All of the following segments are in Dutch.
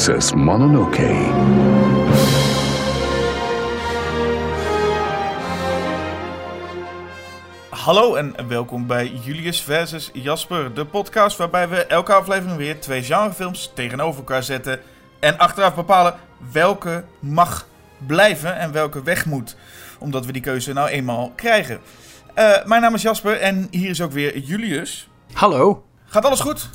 Princess Mononoke. Hallo en welkom bij Julius versus Jasper, de podcast waarbij we elke aflevering weer twee genrefilms tegenover elkaar zetten en achteraf bepalen welke mag blijven en welke weg moet, omdat we die keuze nou eenmaal krijgen. Eh, mijn naam is Jasper en hier is ook weer Julius. Hallo. Gaat alles goed?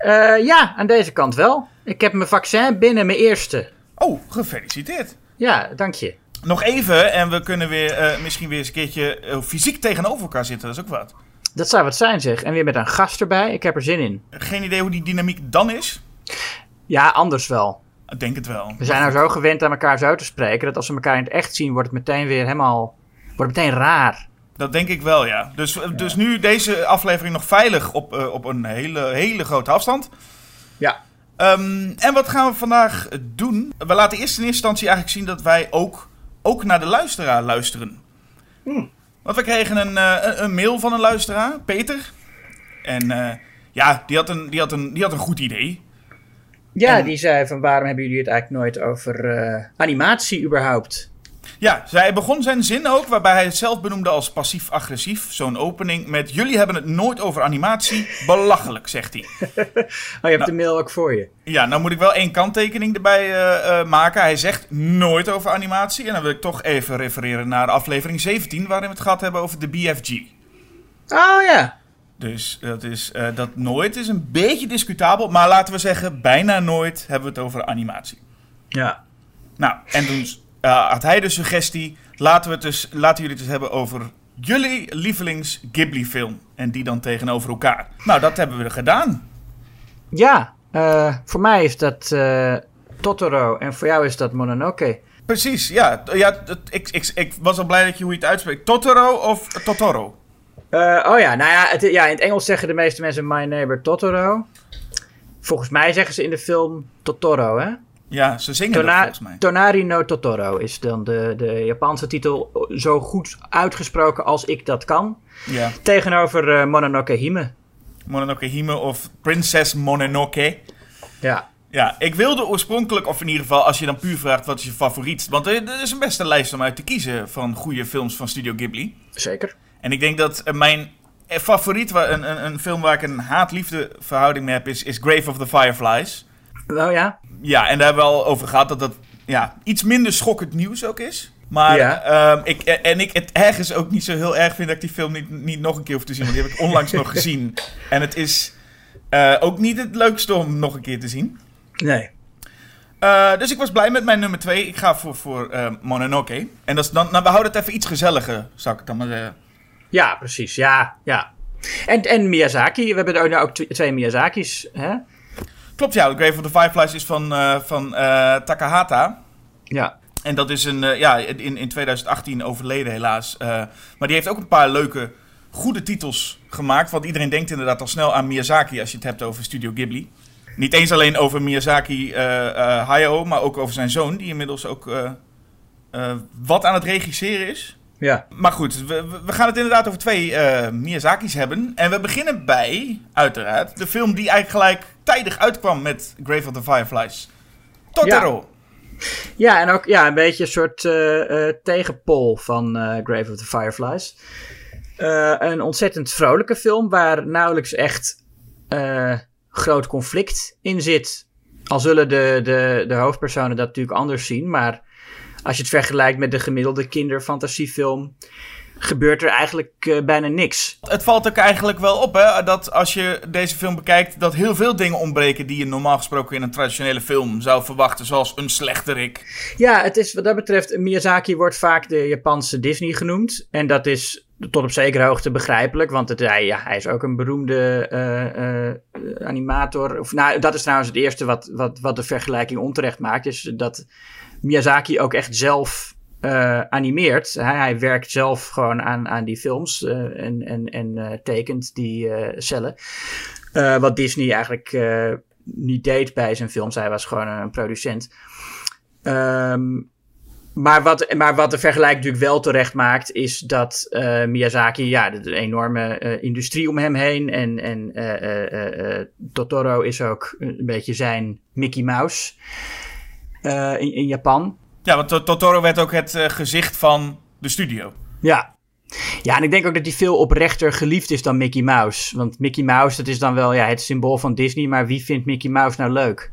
Eh, ja, aan deze kant wel. Ik heb mijn vaccin binnen, mijn eerste. Oh, gefeliciteerd. Ja, dank je. Nog even en we kunnen weer eh, misschien weer eens een keertje eh, fysiek tegenover elkaar zitten. Dat is ook wat. Dat zou wat zijn zeg. En weer met een gast erbij. Ik heb er zin in. Geen idee hoe die dynamiek dan is? Ja, anders wel. Ik denk het wel. We zijn nou zo gewend aan elkaar zo te spreken... dat als we elkaar in het echt zien, wordt het meteen weer helemaal... wordt het meteen raar. Dat denk ik wel, ja. Dus, dus nu deze aflevering nog veilig op, eh, op een hele, hele grote afstand. Ja. Ehm, en wat gaan we vandaag doen? We laten eerst in eerste instantie eigenlijk zien dat wij ook, ook naar de luisteraar luisteren. Want we kregen een, eh, een, een mail van een luisteraar, Peter. En eh, ja, die had, een, die, had een, die had een goed idee. Ja, En- die zei van waarom hebben jullie het eigenlijk nooit over animatie überhaupt? Ja, zij begon zijn zin ook, waarbij hij het zelf benoemde als passief-agressief. Zo'n opening met: Jullie hebben het nooit over animatie. Belachelijk, zegt hij. Oh, je hebt de mail ook voor je. Ja, nou moet ik wel één kanttekening erbij eh, eh, maken. Hij zegt nooit over animatie. En dan wil ik toch even refereren naar aflevering 17, waarin we het gehad hebben over de BFG. Oh ja. Dus dat, is, eh, dat nooit is een beetje discutabel, maar laten we zeggen, bijna nooit hebben we het over animatie. Ja. Nou, en toen eh, had hij de suggestie: laten, we het dus, laten jullie het dus hebben over jullie lievelings Ghibli-film. En die dan tegenover elkaar. Nou, dat hebben we gedaan. Ja, eh, voor mij is dat eh, Totoro en voor jou is dat Mononoke. Precies, ja. ja ik, ik, ik was al blij dat je hoe je het uitspreekt. Totoro of Totoro? Oh ja, nou ja, het, ja, in het Engels zeggen de meeste mensen My Neighbor Totoro. Volgens mij zeggen ze in de film Totoro, hè? Ja, ze zingen dat volgens mij. Tonari no Totoro is dan de, de Japanse titel zo goed uitgesproken als ik dat kan. Ja. Tegenover eh, Mononoke Hime. Mononoke Hime of Princess Mononoke. Ja. Ja, ik wilde oorspronkelijk, of in ieder geval als je dan puur vraagt wat is je favoriet. Want er, er is een beste lijst om uit te kiezen van goede films van Studio Ghibli. Zeker. En ik denk dat eh, mijn eh, favoriet, een, een, een film waar ik een haat-liefde verhouding mee heb, is, is Grave of the Fireflies. Oh ja. Ja, en daar hebben we al over gehad dat dat ja, iets minder schokkend nieuws ook is. Maar Ja. ehm, ik, en ik het ergens ook niet zo heel erg vind dat ik die film niet, niet nog een keer hoef te zien. Want die heb ik onlangs nog gezien. En het is eh, ook niet het leukste om nog een keer te zien. Nee. Eh, dus ik was blij met mijn nummer 2. Ik ga voor, voor eh, Mononoke. En dat is dan, nou, we houden het even iets gezelliger, zou ik dan maar zeggen. Ja, precies. Ja, ja. En, en Miyazaki. We hebben er ook, nou ook tw- twee Miyazaki's. Hè? Klopt, ja. Grave of the Fireflies is van, eh, van eh, Takahata. Ja. En dat is een, eh, ja, in, in 2018 overleden helaas. Maar die heeft ook een paar leuke, goede titels gemaakt. Want iedereen denkt inderdaad al snel aan Miyazaki als je het hebt over Studio Ghibli. Niet eens alleen over Miyazaki Hayao, maar ook over zijn zoon, die inmiddels ook wat aan het regisseren is. Ja. Maar goed, we, we- gaan het inderdaad over twee Miyazaki's hebben. En we beginnen bij, uiteraard, de film die eigenlijk gelijk tijdig uitkwam met Grave of the Fireflies. Totoro. Ja, en ook ja, een beetje een soort eh, eh, tegenpol van eh, Grave of the Fireflies. Een ontzettend vrolijke film waar nauwelijks echt groot conflict in zit. Al zullen de, de, de hoofdpersonen dat natuurlijk anders zien, maar als je het vergelijkt met de gemiddelde kinderfantasiefilm, gebeurt er eigenlijk eh, bijna niks. Het valt ook eigenlijk wel op, hè, dat als je deze film bekijkt, dat heel veel dingen ontbreken die je normaal gesproken in een traditionele film zou verwachten, zoals een slechterik. Ja, het is wat dat betreft, Miyazaki wordt vaak de Japanse Disney genoemd. En dat is tot op zekere hoogte begrijpelijk, want het, hij, ja, hij is ook een beroemde eh, eh, animator. Of, nou, dat is trouwens het eerste wat, wat, wat de vergelijking onterecht maakt, is dat Miyazaki ook echt zelf eh, animeert. Hij, hij werkt zelf gewoon aan, aan die films eh, en, en, en eh, tekent die cellen. Wat Disney eigenlijk niet deed bij zijn films. Hij was gewoon een producent. Ehm, maar, wat, maar wat de vergelijking natuurlijk wel terecht maakt, is dat Miyazaki, ja, de enorme industrie om hem heen. En, en Totoro is ook een beetje zijn Mickey Mouse in, in Japan. Ja, want Totoro werd ook het gezicht van de studio. Ja. Ja, en ik denk ook dat hij veel oprechter geliefd is dan Mickey Mouse. Want Mickey Mouse, dat is dan wel ja, het symbool van Disney, maar wie vindt Mickey Mouse nou leuk?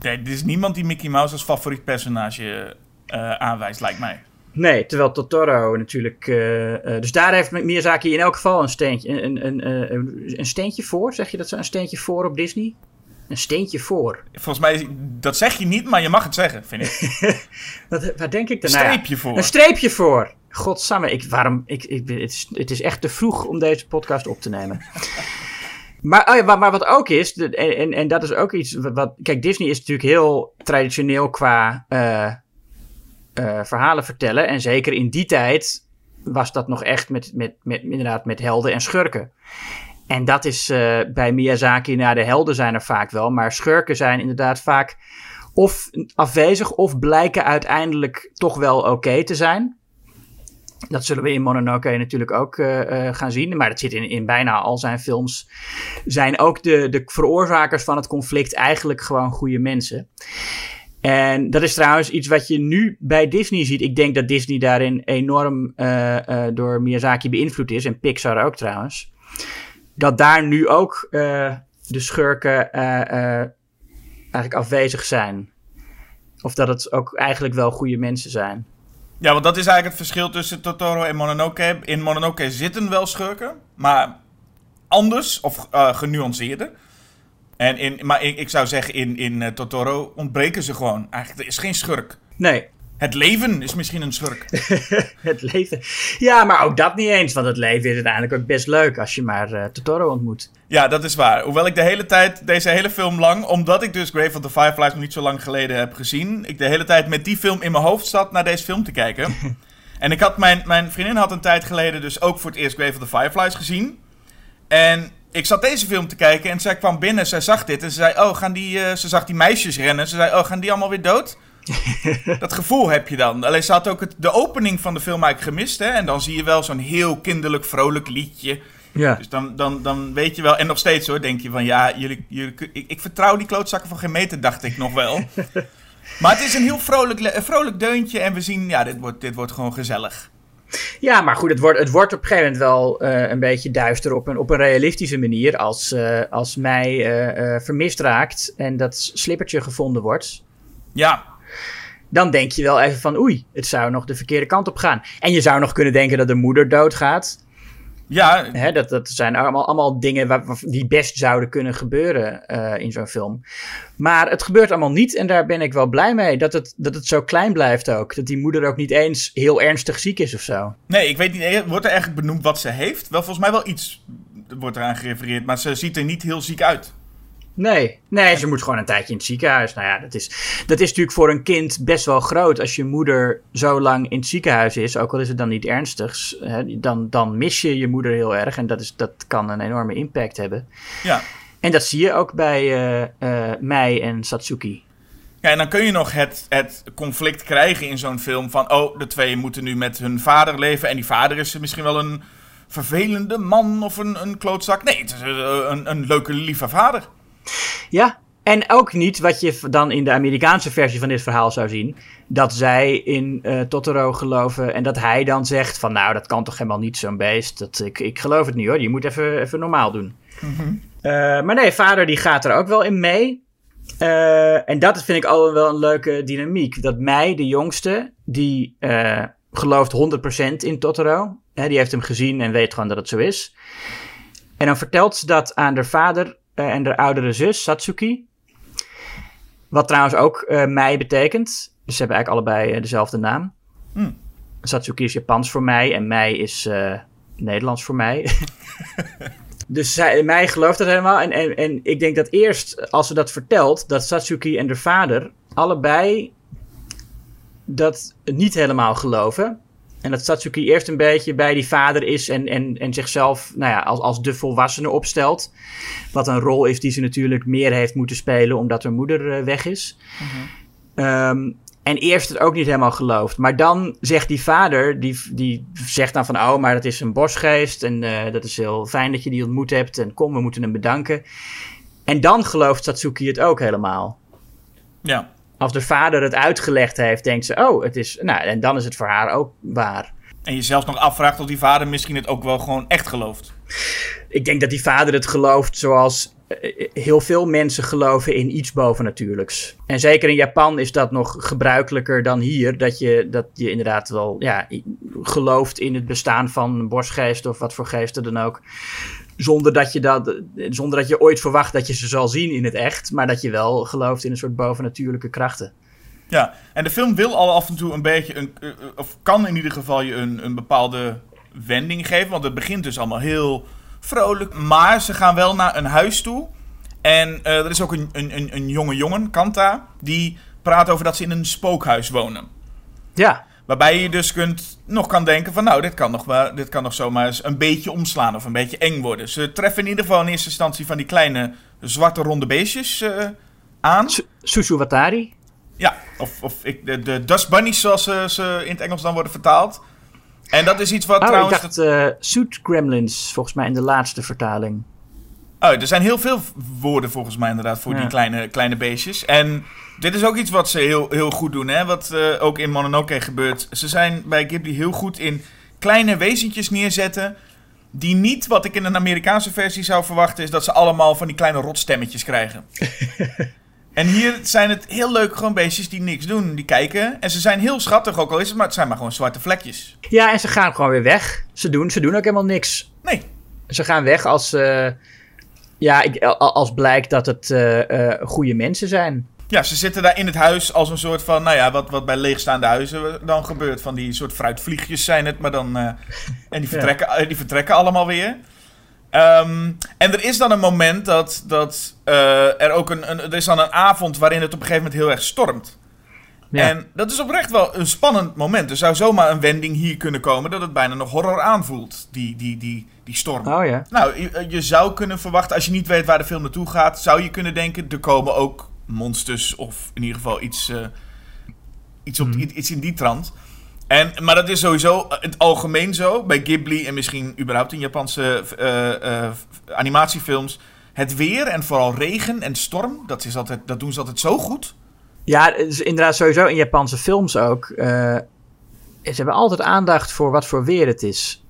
Nee, er is niemand die Mickey Mouse als favoriet personage uh, aanwijst, lijkt mij. Nee, terwijl Totoro natuurlijk. Uh, uh, dus daar heeft Miyazaki in elk geval een steentje, een, een, een, een steentje voor. Zeg je dat zo? Een steentje voor op Disney? Een steentje voor. Volgens mij, dat zeg je niet, maar je mag het zeggen, vind ik. wat, wat denk ik dan? Een streepje voor. Een streepje voor. Godsamme, ik, waarom, ik, ik, het, is, het is echt te vroeg om deze podcast op te nemen. Maar, oh ja, maar, wat ook is, en, en, en, dat is ook iets wat, Kijk, Disney is natuurlijk heel traditioneel qua uh, uh, verhalen vertellen. En zeker in die tijd was dat nog echt met, met, met, inderdaad met helden en schurken. En dat is uh, bij Miyazaki, nou de helden zijn er vaak wel, maar schurken zijn inderdaad vaak of afwezig of blijken uiteindelijk toch wel oké te zijn. Dat zullen we in Mononoke natuurlijk ook uh, uh, gaan zien. Maar dat zit in, in bijna al zijn films. Zijn ook de, de veroorzakers van het conflict eigenlijk gewoon goede mensen. En dat is trouwens iets wat je nu bij Disney ziet. Ik denk dat Disney daarin enorm door Miyazaki beïnvloed is. En Pixar ook trouwens. Dat daar nu ook uh, de schurken eigenlijk afwezig zijn. Of dat het ook eigenlijk wel goede mensen zijn. Ja, want dat is eigenlijk het verschil tussen Totoro en Mononoke. In Mononoke zitten wel schurken, maar anders of genuanceerder. En in, maar ik, ik zou zeggen, in, in Totoro ontbreken ze gewoon. Eigenlijk, er is geen schurk. Nee. Het leven is misschien een schurk. het leven. Ja, maar ook dat niet eens. Want het leven is uiteindelijk ook best leuk als je maar uh, Totoro ontmoet. Ja, dat is waar. Hoewel ik de hele tijd, deze hele film lang, omdat ik dus Grave of the Fireflies nog niet zo lang geleden heb gezien, ik de hele tijd met die film in mijn hoofd zat naar deze film te kijken. en ik had mijn, mijn vriendin had een tijd geleden dus ook voor het eerst Grave of the Fireflies gezien. En ik zat deze film te kijken en zij kwam binnen, zij zag dit en ze zei, oh, gaan die, uh, ze zag die meisjes rennen. Ze zei, oh, gaan die allemaal weer dood? dat gevoel heb je dan. Alleen ze had ook het, de opening van de film eigenlijk gemist, hè. En dan zie je wel zo'n heel kinderlijk, vrolijk liedje. Ja. Dus dan, dan, dan weet je wel, en nog steeds hoor, denk je van, ja, jullie, jullie, ik, ik vertrouw die klootzakken van geen meter, dacht ik nog wel. maar het is een heel vrolijk, vrolijk deuntje en we zien, ja, dit wordt, dit wordt gewoon gezellig. Ja, maar goed, het wordt, het wordt op een gegeven moment wel uh, een beetje duister op een, op een realistische manier. Als, uh, als mij uh, vermist raakt en dat slippertje gevonden wordt. Ja. Dan denk je wel even van oei, het zou nog de verkeerde kant op gaan. En je zou nog kunnen denken dat de moeder doodgaat. Ja. Hè, dat, dat zijn allemaal, allemaal dingen waar, die best zouden kunnen gebeuren uh, in zo'n film. Maar het gebeurt allemaal niet en daar ben ik wel blij mee. Dat het, dat het zo klein blijft ook. Dat die moeder ook niet eens heel ernstig ziek is of zo. Nee, ik weet niet. Wordt er eigenlijk benoemd wat ze heeft? Wel, volgens mij wel iets wordt eraan gerefereerd. Maar ze ziet er niet heel ziek uit. Nee, nee, ze moet gewoon een tijdje in het ziekenhuis. Nou ja, dat is, dat is natuurlijk voor een kind best wel groot. Als je moeder zo lang in het ziekenhuis is, ook al is het dan niet ernstig, hè, dan, dan mis je je moeder heel erg. En dat, is, dat kan een enorme impact hebben. Ja. En dat zie je ook bij uh, uh, Mei en Satsuki. Ja, en dan kun je nog het, het conflict krijgen in zo'n film van... oh, de twee moeten nu met hun vader leven... en die vader is misschien wel een vervelende man of een, een klootzak. Nee, het is een, een leuke, lieve vader. Ja, en ook niet wat je dan in de Amerikaanse versie van dit verhaal zou zien. Dat zij in uh, Totoro geloven en dat hij dan zegt van nou dat kan toch helemaal niet zo'n beest. Dat, ik, ik geloof het niet hoor, je moet even, even normaal doen. Mm -hmm. uh, maar nee, vader die gaat er ook wel in mee. Uh, en dat vind ik al wel een leuke dynamiek. Dat mij, de jongste, die gelooft 100% in Totoro. Hè, die heeft hem gezien en weet gewoon dat het zo is. En dan vertelt ze dat aan haar vader en de oudere zus, Satsuki. Wat trouwens ook uh, mei betekent. Dus ze hebben eigenlijk allebei uh, dezelfde naam. Mm. Satsuki is Japans voor mij en mei is Nederlands voor mij. dus zij, mij gelooft dat helemaal. En, en, en ik denk dat eerst, als ze dat vertelt, dat Satsuki en de vader allebei dat niet helemaal geloven. En dat Satsuki eerst een beetje bij die vader is en, en, en zichzelf nou ja, als, als de volwassene opstelt. Wat een rol is die ze natuurlijk meer heeft moeten spelen omdat haar moeder uh, weg is. Mm -hmm. um, En eerst het ook niet helemaal geloofd. Maar dan zegt die vader, die, die zegt dan van... oh, maar dat is een bosgeest en uh, dat is heel fijn dat je die ontmoet hebt... en kom, we moeten hem bedanken. En dan gelooft Satsuki het ook helemaal. Ja. Als de vader het uitgelegd heeft, denkt ze... oh, het is... nou, en dan is het voor haar ook waar. En je zelfs nog afvraagt of die vader misschien het ook wel gewoon echt gelooft. Ik denk dat die vader het gelooft zoals eh, heel veel mensen geloven in iets bovennatuurlijks. En zeker in Japan is dat nog gebruikelijker dan hier. Dat je, dat je inderdaad wel ja, gelooft in het bestaan van een borstgeest of wat voor geesten dan ook. Zonder dat, je dat, zonder dat je ooit verwacht dat je ze zal zien in het echt. Maar dat je wel gelooft in een soort bovennatuurlijke krachten. Ja, en de film wil al af en toe een beetje, een, eh, of kan in ieder geval je een, een bepaalde wending geven. Want het begint dus allemaal heel vrolijk. Maar ze gaan wel naar een huis toe. En uh, er is ook een, een, een, jonge jongen, Kanta, die praat over dat ze in een spookhuis wonen. Ja. Waarbij je dus kunt, nog kan denken van nou, dit kan, nog wel, dit kan nog zomaar eens een beetje omslaan of een beetje eng worden. Ze treffen in ieder geval in eerste instantie van die kleine zwarte ronde beestjes uh, aan. Susuwatari. Ja, of, of ik, de, de Dust Bunnies zoals ze, ze in het Engels dan worden vertaald. En dat is iets wat oh, trouwens... ik dacht uh, Suit Gremlins, volgens mij in de laatste vertaling. Oh, er zijn heel veel woorden volgens mij inderdaad voor die kleine, kleine beestjes. En dit is ook iets wat ze heel, heel goed doen, hè. Wat uh, ook in Mononoke gebeurt. Ze zijn bij Ghibli heel goed in kleine wezentjes neerzetten... Die niet, wat ik in een Amerikaanse versie zou verwachten, is dat ze allemaal van die kleine rotstemmetjes krijgen. En hier zijn het heel leuk gewoon beestjes die niks doen. Die kijken. En ze zijn heel schattig ook al is het, maar het zijn maar gewoon zwarte vlekjes. Ja, en ze gaan gewoon weer weg. Ze doen, ze doen ook helemaal niks. Nee. Ze gaan weg als, uh, ja, als blijkt dat het uh, goede mensen zijn. Ja, ze zitten daar in het huis als een soort van, nou ja, wat, wat bij leegstaande huizen dan gebeurt. Van die soort fruitvliegjes zijn het, maar dan... en die vertrekken, ja. die vertrekken allemaal weer. Um, en er is dan een moment dat, dat uh, er ook een, een, Er is dan een avond waarin het op een gegeven moment heel erg stormt. Ja. En dat is oprecht wel een spannend moment. Er zou zomaar een wending hier kunnen komen dat het bijna nog horror aanvoelt, die, die, die, die storm. Oh ja. Nou, je, je zou kunnen verwachten, als je niet weet waar de film naartoe gaat, zou je kunnen denken, er komen ook monsters of in ieder geval iets, uh, iets, op, mm. iets in die trant. En, maar dat is sowieso in het algemeen zo. Bij Ghibli en misschien überhaupt in Japanse uh, uh, animatiefilms. Het weer en vooral regen en storm, dat, is altijd, dat doen ze altijd zo goed. Ja, is inderdaad sowieso in Japanse films ook. Uh, ze hebben altijd aandacht voor wat voor weer het is.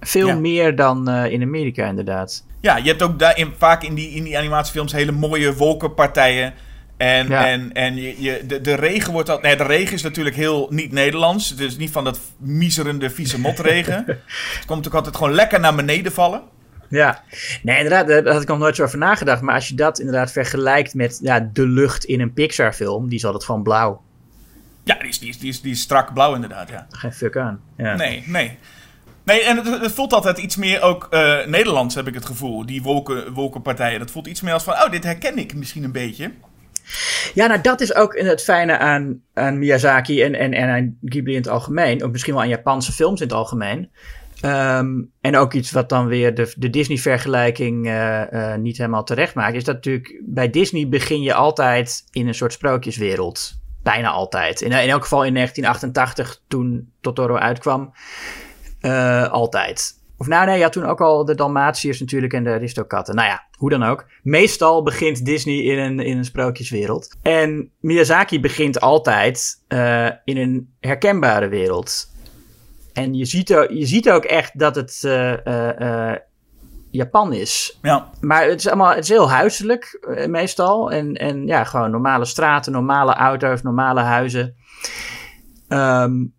Veel ja. meer dan in Amerika inderdaad. Ja, je hebt ook daarin, vaak in die, in die animatiefilms hele mooie wolkenpartijen. En, ja. en, en je, je, de, de regen wordt al. Nee, de regen is natuurlijk heel niet Nederlands. Het is niet van dat miserende, vieze motregen. het komt ook altijd gewoon lekker naar beneden vallen. Ja, nee, inderdaad, daar had ik nog nooit zo over nagedacht. Maar als je dat inderdaad vergelijkt met ja, de lucht in een Pixar-film, die is altijd gewoon blauw. Ja, die is, die, is, die, is, die is strak blauw, inderdaad. Ja. Geen fuck aan. Ja. Nee, nee. Nee, en het, het, voelt altijd iets meer ook uh, Nederlands, heb ik het gevoel. Die wolken, wolkenpartijen. Dat voelt iets meer als van, oh, dit herken ik misschien een beetje. Ja, nou dat is ook het fijne aan, aan Miyazaki en, en, en aan Ghibli in het algemeen. Ook misschien wel aan Japanse films in het algemeen. Um, en ook iets wat dan weer de, de Disney-vergelijking uh, uh, niet helemaal terecht maakt. Is dat natuurlijk bij Disney begin je altijd in een soort sprookjeswereld. Bijna altijd. In, in elk geval in 1988 toen Totoro uitkwam. Uh, altijd. Of nou nee, ja, toen ook al de Dalmatiërs natuurlijk en de Aristokatten. Nou ja, hoe dan ook. Meestal begint Disney in een, in een sprookjeswereld. En Miyazaki begint altijd uh, in een herkenbare wereld. En je ziet, ook, je ziet ook echt dat het uh, uh, Japan is. Ja. Maar het is allemaal het is heel huiselijk meestal. En, en ja, gewoon normale straten, normale auto's, normale huizen. Um,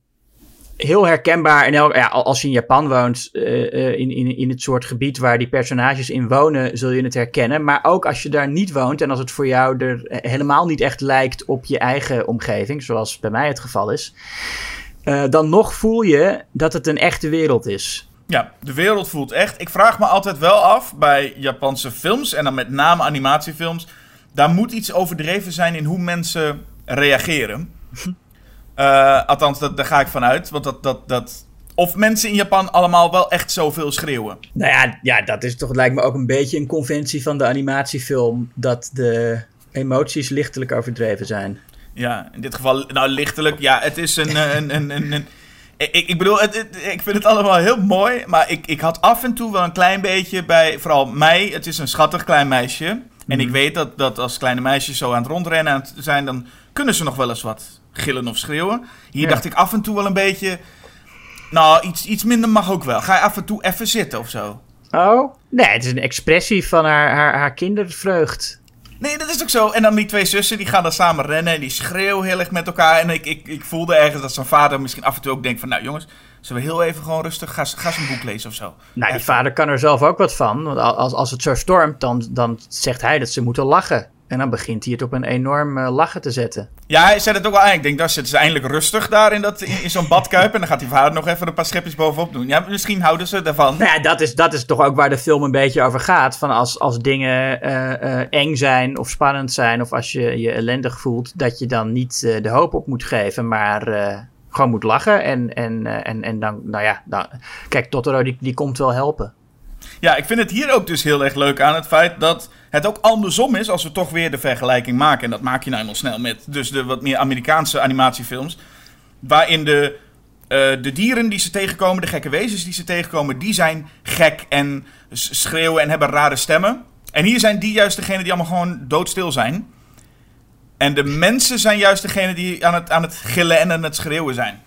heel herkenbaar. En ja, als je in Japan woont, uh, in, in, in het soort gebied waar die personages in wonen, zul je het herkennen. Maar ook als je daar niet woont en als het voor jou er helemaal niet echt lijkt op je eigen omgeving, zoals bij mij het geval is, dan nog voel je dat het een echte wereld is. Ja, de wereld voelt echt. Ik vraag me altijd wel af bij Japanse films en dan met name animatiefilms. Daar moet iets overdreven zijn in hoe mensen reageren. Uh, althans, dat, daar ga ik vanuit. Want dat, dat, dat. Of mensen in Japan allemaal wel echt zoveel schreeuwen. Nou ja, ja, dat is toch, lijkt me ook een beetje een conventie van de animatiefilm. Dat de emoties lichtelijk overdreven zijn. Ja, in dit geval, nou lichtelijk, ja, het is een... eh, een, een, een, een- ik, ik bedoel, het, het- ik vind het allemaal heel mooi, maar ik, ik had af en toe wel een klein beetje bij, vooral mij, het is een schattig klein meisje. En ik weet dat, dat als kleine meisjes zo aan het rondrennen zijn, dan kunnen ze nog wel eens wat gillen of schreeuwen. Hier Ja. dacht ik af en toe wel een beetje, nou, iets, iets minder mag ook wel. Ga je af en toe even zitten of zo. Oh? Nee, het is een expressie van haar, haar, haar kindervreugd. Nee, dat is ook zo. En dan die twee zussen, die gaan dan samen rennen en die schreeuwen heel erg met elkaar. En ik, ik, ik voelde ergens dat zijn vader misschien af en toe ook denkt van... Nou jongens, zullen we heel even gewoon rustig, ga, ga eens een boek lezen of zo. Nou, die vader kan er zelf ook wat van. Want als, als het zo stormt, dan, dan zegt hij dat ze moeten lachen. En dan begint hij het op een enorm eh, lachen te zetten. Ja, hij zei het ook wel aan. Ik denk, daar zitten ze eindelijk rustig daar in, dat, in, in zo'n badkuip. En dan gaat die vader nog even een paar schepjes bovenop doen. Ja, misschien houden ze ervan. Nou ja, dat is, dat is toch ook waar de film een beetje over gaat. Van als, als dingen eh, eh, eng zijn of spannend zijn, of als je je ellendig voelt, dat je dan niet de hoop op moet geven, maar gewoon moet lachen. En, en, eh, en, en dan, nou ja, dan, kijk, Totoro die, die komt wel helpen. Ja, ik vind het hier ook dus heel erg leuk aan het feit dat het ook andersom is als we toch weer de vergelijking maken. En dat maak je nou eenmaal snel met dus de wat meer Amerikaanse animatiefilms. Waarin de, eh, de dieren die ze tegenkomen, de gekke wezens die ze tegenkomen, die zijn gek en schreeuwen en hebben rare stemmen. En hier zijn die juist degene die allemaal gewoon doodstil zijn. En de mensen zijn juist degene die aan het, aan het gillen en aan het schreeuwen zijn.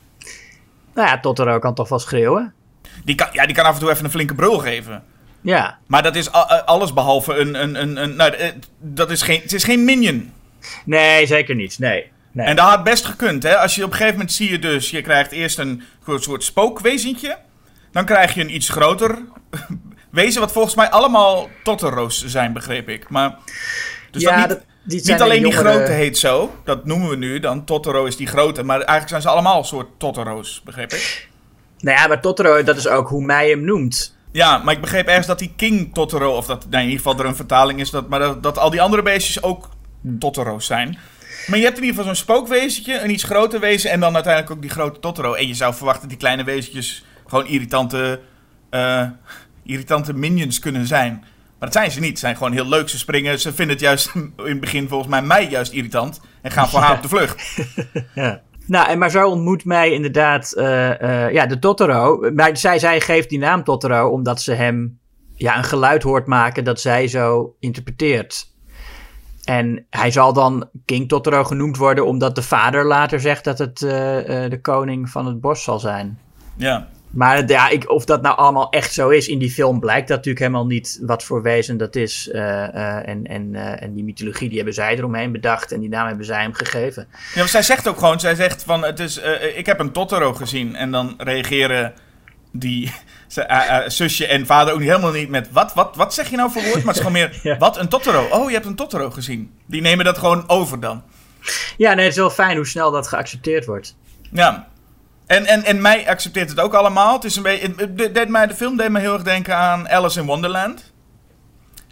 Nou ja, Totoro kan toch wel schreeuwen. Die kan, ja, die kan af en toe even een flinke brul geven. Ja, Maar dat is alles behalve een. een, een, een nou, eh, dat is geen, het is geen minion. nee, zeker niet. Nee. nee. En dat had best gekund, hè? Als je op een gegeven moment zie je dus. Je krijgt eerst een soort- spookwezentje. Dan krijg je een iets groter wezen. Wat volgens mij allemaal Totoro's zijn, begreep ik. Maar. Dus Ja, dat niet, dat- niet alleen een die grote heet zo. Dat noemen we nu dan. Totoro is die grote. Maar eigenlijk zijn ze allemaal een soort Totoro's, begreep ik. Nou ja, maar Totoro, dat is ook hoe mij hem noemt. Ja, maar ik begreep ergens dat die King Totoro, of dat nee, in ieder geval er een vertaling is, dat, maar dat, dat al die andere beestjes ook Totoro's zijn. Maar je hebt in ieder geval zo'n spookwezentje, een iets groter wezen en dan uiteindelijk ook die grote Totoro. En je zou verwachten dat die kleine wezentjes gewoon irritante, eh, irritante minions kunnen zijn. Maar dat zijn ze niet. Ze zijn gewoon heel leuk. Ze springen. Ze vinden het juist in het begin volgens mij mij juist irritant. En gaan voor haar op de vlucht. Ja. Nou, en maar zo ontmoet mij inderdaad eh, eh, ja, de Totoro. Maar zij, zij geeft die naam Totoro omdat ze hem ja, een geluid hoort maken dat zij zo interpreteert. En hij zal dan King Totoro genoemd worden omdat de vader later zegt dat het eh, de koning van het bos zal zijn. Ja. Maar ja, ik, of dat nou allemaal echt zo is in die film blijkt dat natuurlijk helemaal niet wat voor wezen dat is. Eh, eh, en, en, eh, en die mythologie die hebben zij eromheen bedacht en die naam hebben zij hem gegeven. Ja, maar zij zegt ook gewoon, zij zegt van, het is, ik heb een Totoro gezien. En dan reageren die zusje en vader ook niet helemaal niet met, wat, wat, wat zeg je nou voor woord? Maar het is gewoon meer, Ja. wat, een Totoro? Oh, je hebt een Totoro gezien. Die nemen dat gewoon over dan. Ja, nee, het is wel fijn hoe snel dat geaccepteerd wordt. Ja. En, en, en mij accepteert het ook allemaal. Het is een beetje, het- deed mij, de film deed me heel erg denken aan Alice in Wonderland.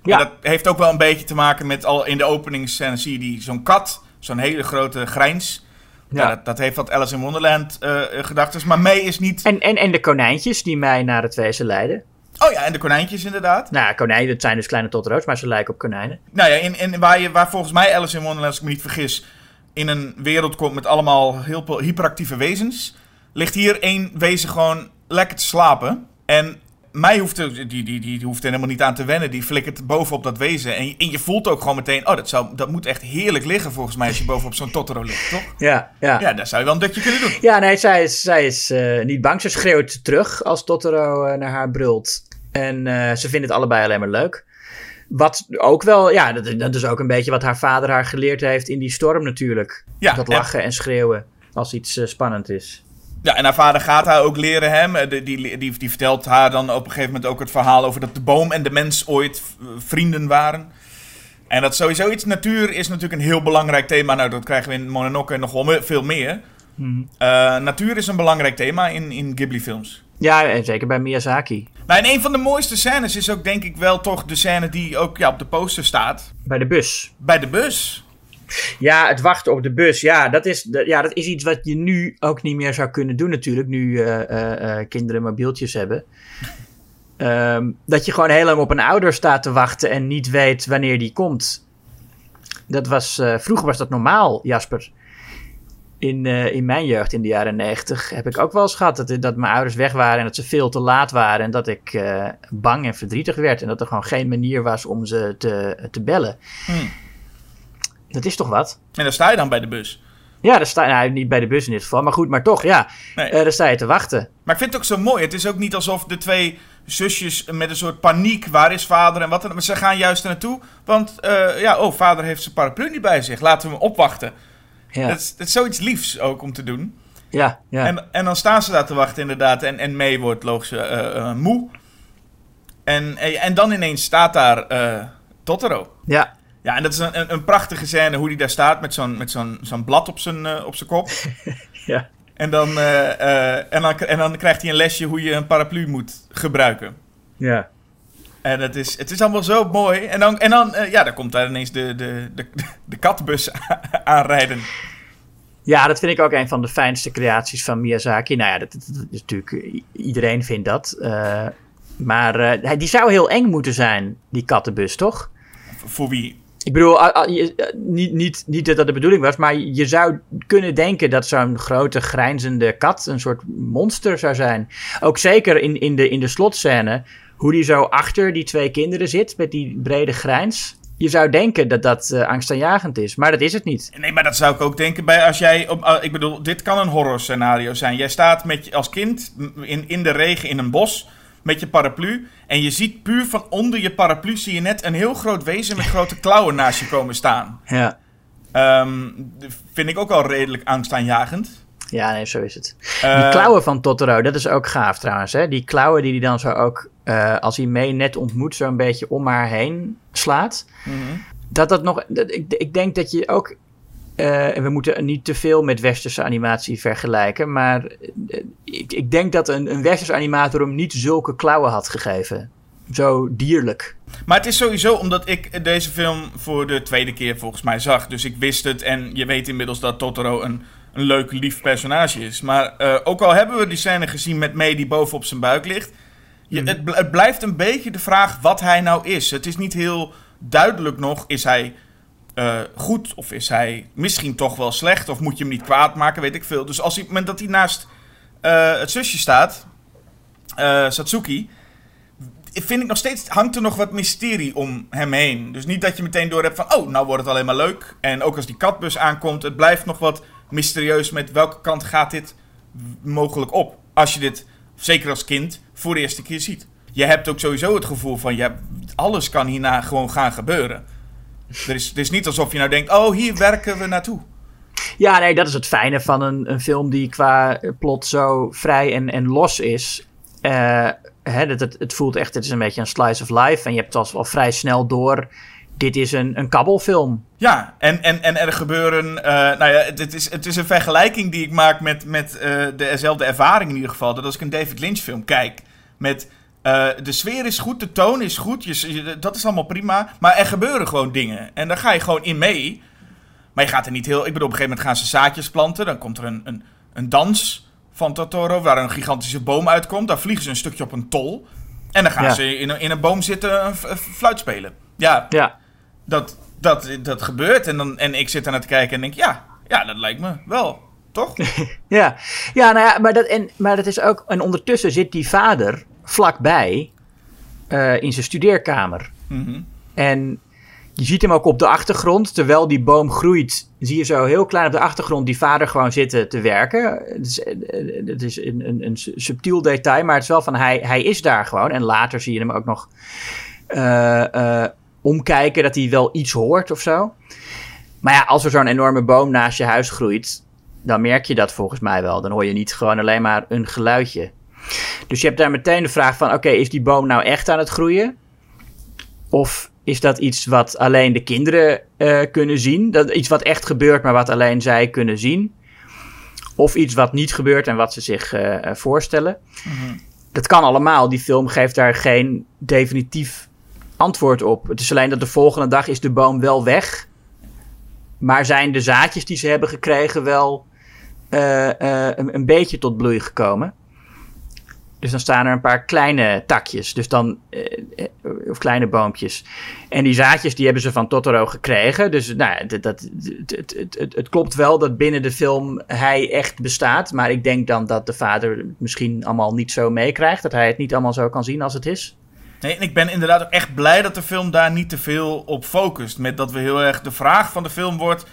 Ja. En dat heeft ook wel een beetje te maken met, al in de openingsscène zie je die, zo'n kat, zo'n hele grote grijns. Ja. Ja. dat, dat heeft wat Alice in Wonderland eh gedachten. Maar May is niet... En, en, en de konijntjes die mij naar het wezen leiden. Oh ja, en de konijntjes inderdaad. Nou, konijnen, dat zijn dus kleine totoro's, maar ze lijken op konijnen. Nou ja, in, in, waar, je, waar volgens mij Alice in Wonderland, als ik me niet vergis, in een wereld komt met allemaal heel veel hyperactieve wezens, ligt hier één wezen gewoon lekker te slapen. En mij hoeft er, die, die, die, die hoeft er helemaal niet aan te wennen. Die flikkert bovenop dat wezen. En je, en je voelt ook gewoon meteen, oh, dat, zou, dat moet echt heerlijk liggen volgens mij als je bovenop zo'n Totoro ligt, toch? Ja, ja. Ja, daar zou je wel een dutje kunnen doen. Ja, nee, zij is, zij is eh, niet bang. Ze schreeuwt terug als Totoro eh, naar haar brult. En eh, ze vinden het allebei alleen maar leuk. Wat ook wel, ja, dat, dat is ook een beetje wat haar vader haar geleerd heeft in die storm natuurlijk. Ja, dat en- lachen en schreeuwen als iets spannend is. Ja, en haar vader gaat haar ook leren hem. eh, Die, die, die, die vertelt haar dan op een gegeven moment ook het verhaal over dat de boom en de mens ooit eh, vrienden waren. En dat sowieso iets natuur is natuurlijk een heel belangrijk thema. Nou, dat krijgen we in Mononoke nog wel me- veel meer. Eh, natuur is een belangrijk thema in, in Ghibli-films. Ja, en zeker bij Miyazaki. Nou, en een van de mooiste scènes is ook denk ik wel toch de scène die ook ja, op de poster staat. Bij de bus. Bij de bus. Ja, het wachten op de bus. Ja, dat is, dat- ja, dat is iets wat je nu ook niet meer zou kunnen doen natuurlijk. Nu eh, eh, eh, kinderen mobieltjes hebben. Ehm, dat je gewoon heel lang op een ouder staat te wachten en niet weet wanneer die komt. Dat was, vroeger was dat normaal, Jasper. in, uh, in mijn jeugd in de jaren negentig heb ik ook wel eens gehad dat, dat mijn ouders weg waren en dat ze veel te laat waren en dat ik uh, bang en verdrietig werd en dat er gewoon geen manier was om ze te, te bellen. Hmm. Dat is toch wat? En dan sta je dan bij de bus. Ja, daar sta je nou, niet bij de bus in dit geval, maar goed, maar toch, ja. Nee. Uh, daar sta je te wachten. Maar ik vind het ook zo mooi. Het is ook niet alsof de twee zusjes met een soort paniek, waar is vader en wat dan. Maar ze gaan juist naartoe, want ja, oh, vader heeft zijn paraplu niet bij zich. Laten we hem opwachten. Ja. Dat, is, dat is zoiets liefs ook om te doen. Ja, ja. En, en dan staan ze daar te wachten inderdaad. En, en May wordt logisch uh, moe. En, en dan ineens staat daar Totoro. Ja. Ja, en dat is een, een, prachtige scène hoe hij daar staat met zo'n, met zo'n, zo'n blad op zijn, uh, op zijn kop. ja. En dan, en, dan, en dan krijgt hij een lesje hoe je een paraplu moet gebruiken. Ja. En het is, het is allemaal zo mooi. En dan, en dan, ja, dan komt daar ineens de, de, de, de katbus aanrijden. Ja, dat vind ik ook een van de fijnste creaties van Miyazaki. Nou ja, dat, dat is natuurlijk, iedereen vindt dat. Maar die zou heel eng moeten zijn, die kattenbus, toch? Voor wie? Ik bedoel, niet, niet, niet dat dat de bedoeling was, maar je zou kunnen denken dat zo'n grote grijnzende kat een soort monster zou zijn. Ook zeker in, in, de, in de slotscène hoe die zo achter die twee kinderen zit met die brede grijns. Je zou denken dat dat uh, angstaanjagend is, maar dat is het niet. Nee, maar dat zou ik ook denken bij als jij. Op, uh, ik bedoel, dit kan een horror scenario zijn. Jij staat met als kind in, in de regen in een bos met je paraplu. En je ziet puur van onder je paraplu zie je net een heel groot wezen met grote klauwen naast je komen staan. Ja. Um, vind ik ook al redelijk angstaanjagend. Ja, nee, zo is het. Uh, die klauwen van Totoro, dat is ook gaaf trouwens. Hè? Die klauwen die hij dan zo ook, uh, als hij mee net ontmoet, zo een beetje om haar heen slaat. Mm -hmm. Dat dat nog, dat, ik, ik denk dat je ook uh, en we moeten niet te veel met westerse animatie vergelijken. Maar ik, ik denk dat een, een westerse animator hem niet zulke klauwen had gegeven. Zo dierlijk. Maar het is sowieso omdat ik deze film voor de tweede keer volgens mij zag. Dus ik wist het. En je weet inmiddels dat Totoro een een leuk, lief personage is. Maar uh, ook al hebben we die scène gezien met May die boven op zijn buik ligt. Je, mhm. het, het, blijft een beetje de vraag wat hij nou is. Het is niet heel duidelijk nog. Is hij uh, goed of is hij misschien toch wel slecht? Of moet je hem niet kwaad maken? Weet ik veel. Dus als op het moment dat hij naast uh, het zusje staat, Satsuki vind ik nog steeds, hangt er nog wat mysterie om hem heen. Dus niet dat je meteen door hebt van, oh, nou wordt het alleen maar leuk. En ook als die katbus aankomt, het blijft nog wat mysterieus met welke kant gaat dit mogelijk op. Als je dit, zeker als kind, voor de eerste keer ziet. Je hebt ook sowieso het gevoel van, ja, alles kan hierna gewoon gaan gebeuren. Er is, het is niet alsof je nou denkt, oh, hier werken we naartoe. Ja, nee, dat is het fijne van een, een film die qua plot zo vrij en, en los is. Uh, hè, het, het, het, voelt echt, het is een beetje een slice of life. En je hebt het al vrij snel door dit is een, een kabbelfilm. Ja, en, en, en er gebeuren. Uh, nou ja, het, is, het is een vergelijking die ik maak met, met uh, dezelfde ervaring in ieder geval. Dat als ik een David Lynch film kijk. Met. Uh, de sfeer is goed, de toon is goed, je, dat is allemaal prima. Maar er gebeuren gewoon dingen. En daar ga je gewoon in mee. Maar je gaat er niet heel. Ik bedoel, op een gegeven moment gaan ze zaadjes planten. Dan komt er een, een, een dans van Totoro. Waar een gigantische boom uitkomt. Daar vliegen ze een stukje op een tol. En dan gaan ze in een, in een boom zitten een fluit spelen. Ja. ja dat, dat, dat gebeurt. En, dan, en ik zit er naar te kijken en denk, ja, ja, dat lijkt me wel. Toch? ja, ja, nou ja maar, dat, en, maar dat is ook. En ondertussen zit die vader vlakbij uh, in zijn studeerkamer. Mm En je ziet hem ook op de achtergrond. Terwijl die boom groeit, zie je zo heel klein op de achtergrond die vader gewoon zitten te werken. Het is, het is een, een, een subtiel detail, maar het is wel van hij, hij is daar gewoon. En later zie je hem ook nog. Uh, uh, omkijken dat hij wel iets hoort of zo. Maar ja, als er zo'n enorme boom naast je huis groeit, dan merk je dat volgens mij wel. Dan hoor je niet gewoon alleen maar een geluidje. Dus je hebt daar meteen de vraag van: oké, is die boom nou echt aan het groeien? Of is dat iets wat alleen de kinderen uh, kunnen zien? Dat, iets wat echt gebeurt, maar wat alleen zij kunnen zien? Of iets wat niet gebeurt en wat ze zich uh, voorstellen? Mhm. Dat kan allemaal. Die film geeft daar geen definitief antwoord op. Het is alleen dat de volgende dag is de boom wel weg. Maar zijn de zaadjes die ze hebben gekregen wel uh, een, een, beetje tot bloei gekomen? Dus dan staan er een paar kleine takjes, dus dan, eh, of kleine boompjes. En die zaadjes die hebben ze van Totoro gekregen. Dus nou, dat, dat, het, het, het, het klopt wel dat binnen de film hij echt bestaat. Maar ik denk dan dat de vader misschien allemaal niet zo meekrijgt. Dat hij het niet allemaal zo kan zien als het is. Nee, en ik ben inderdaad ook echt blij dat de film daar niet te veel op focust. Met dat we heel erg de vraag van de film wordt: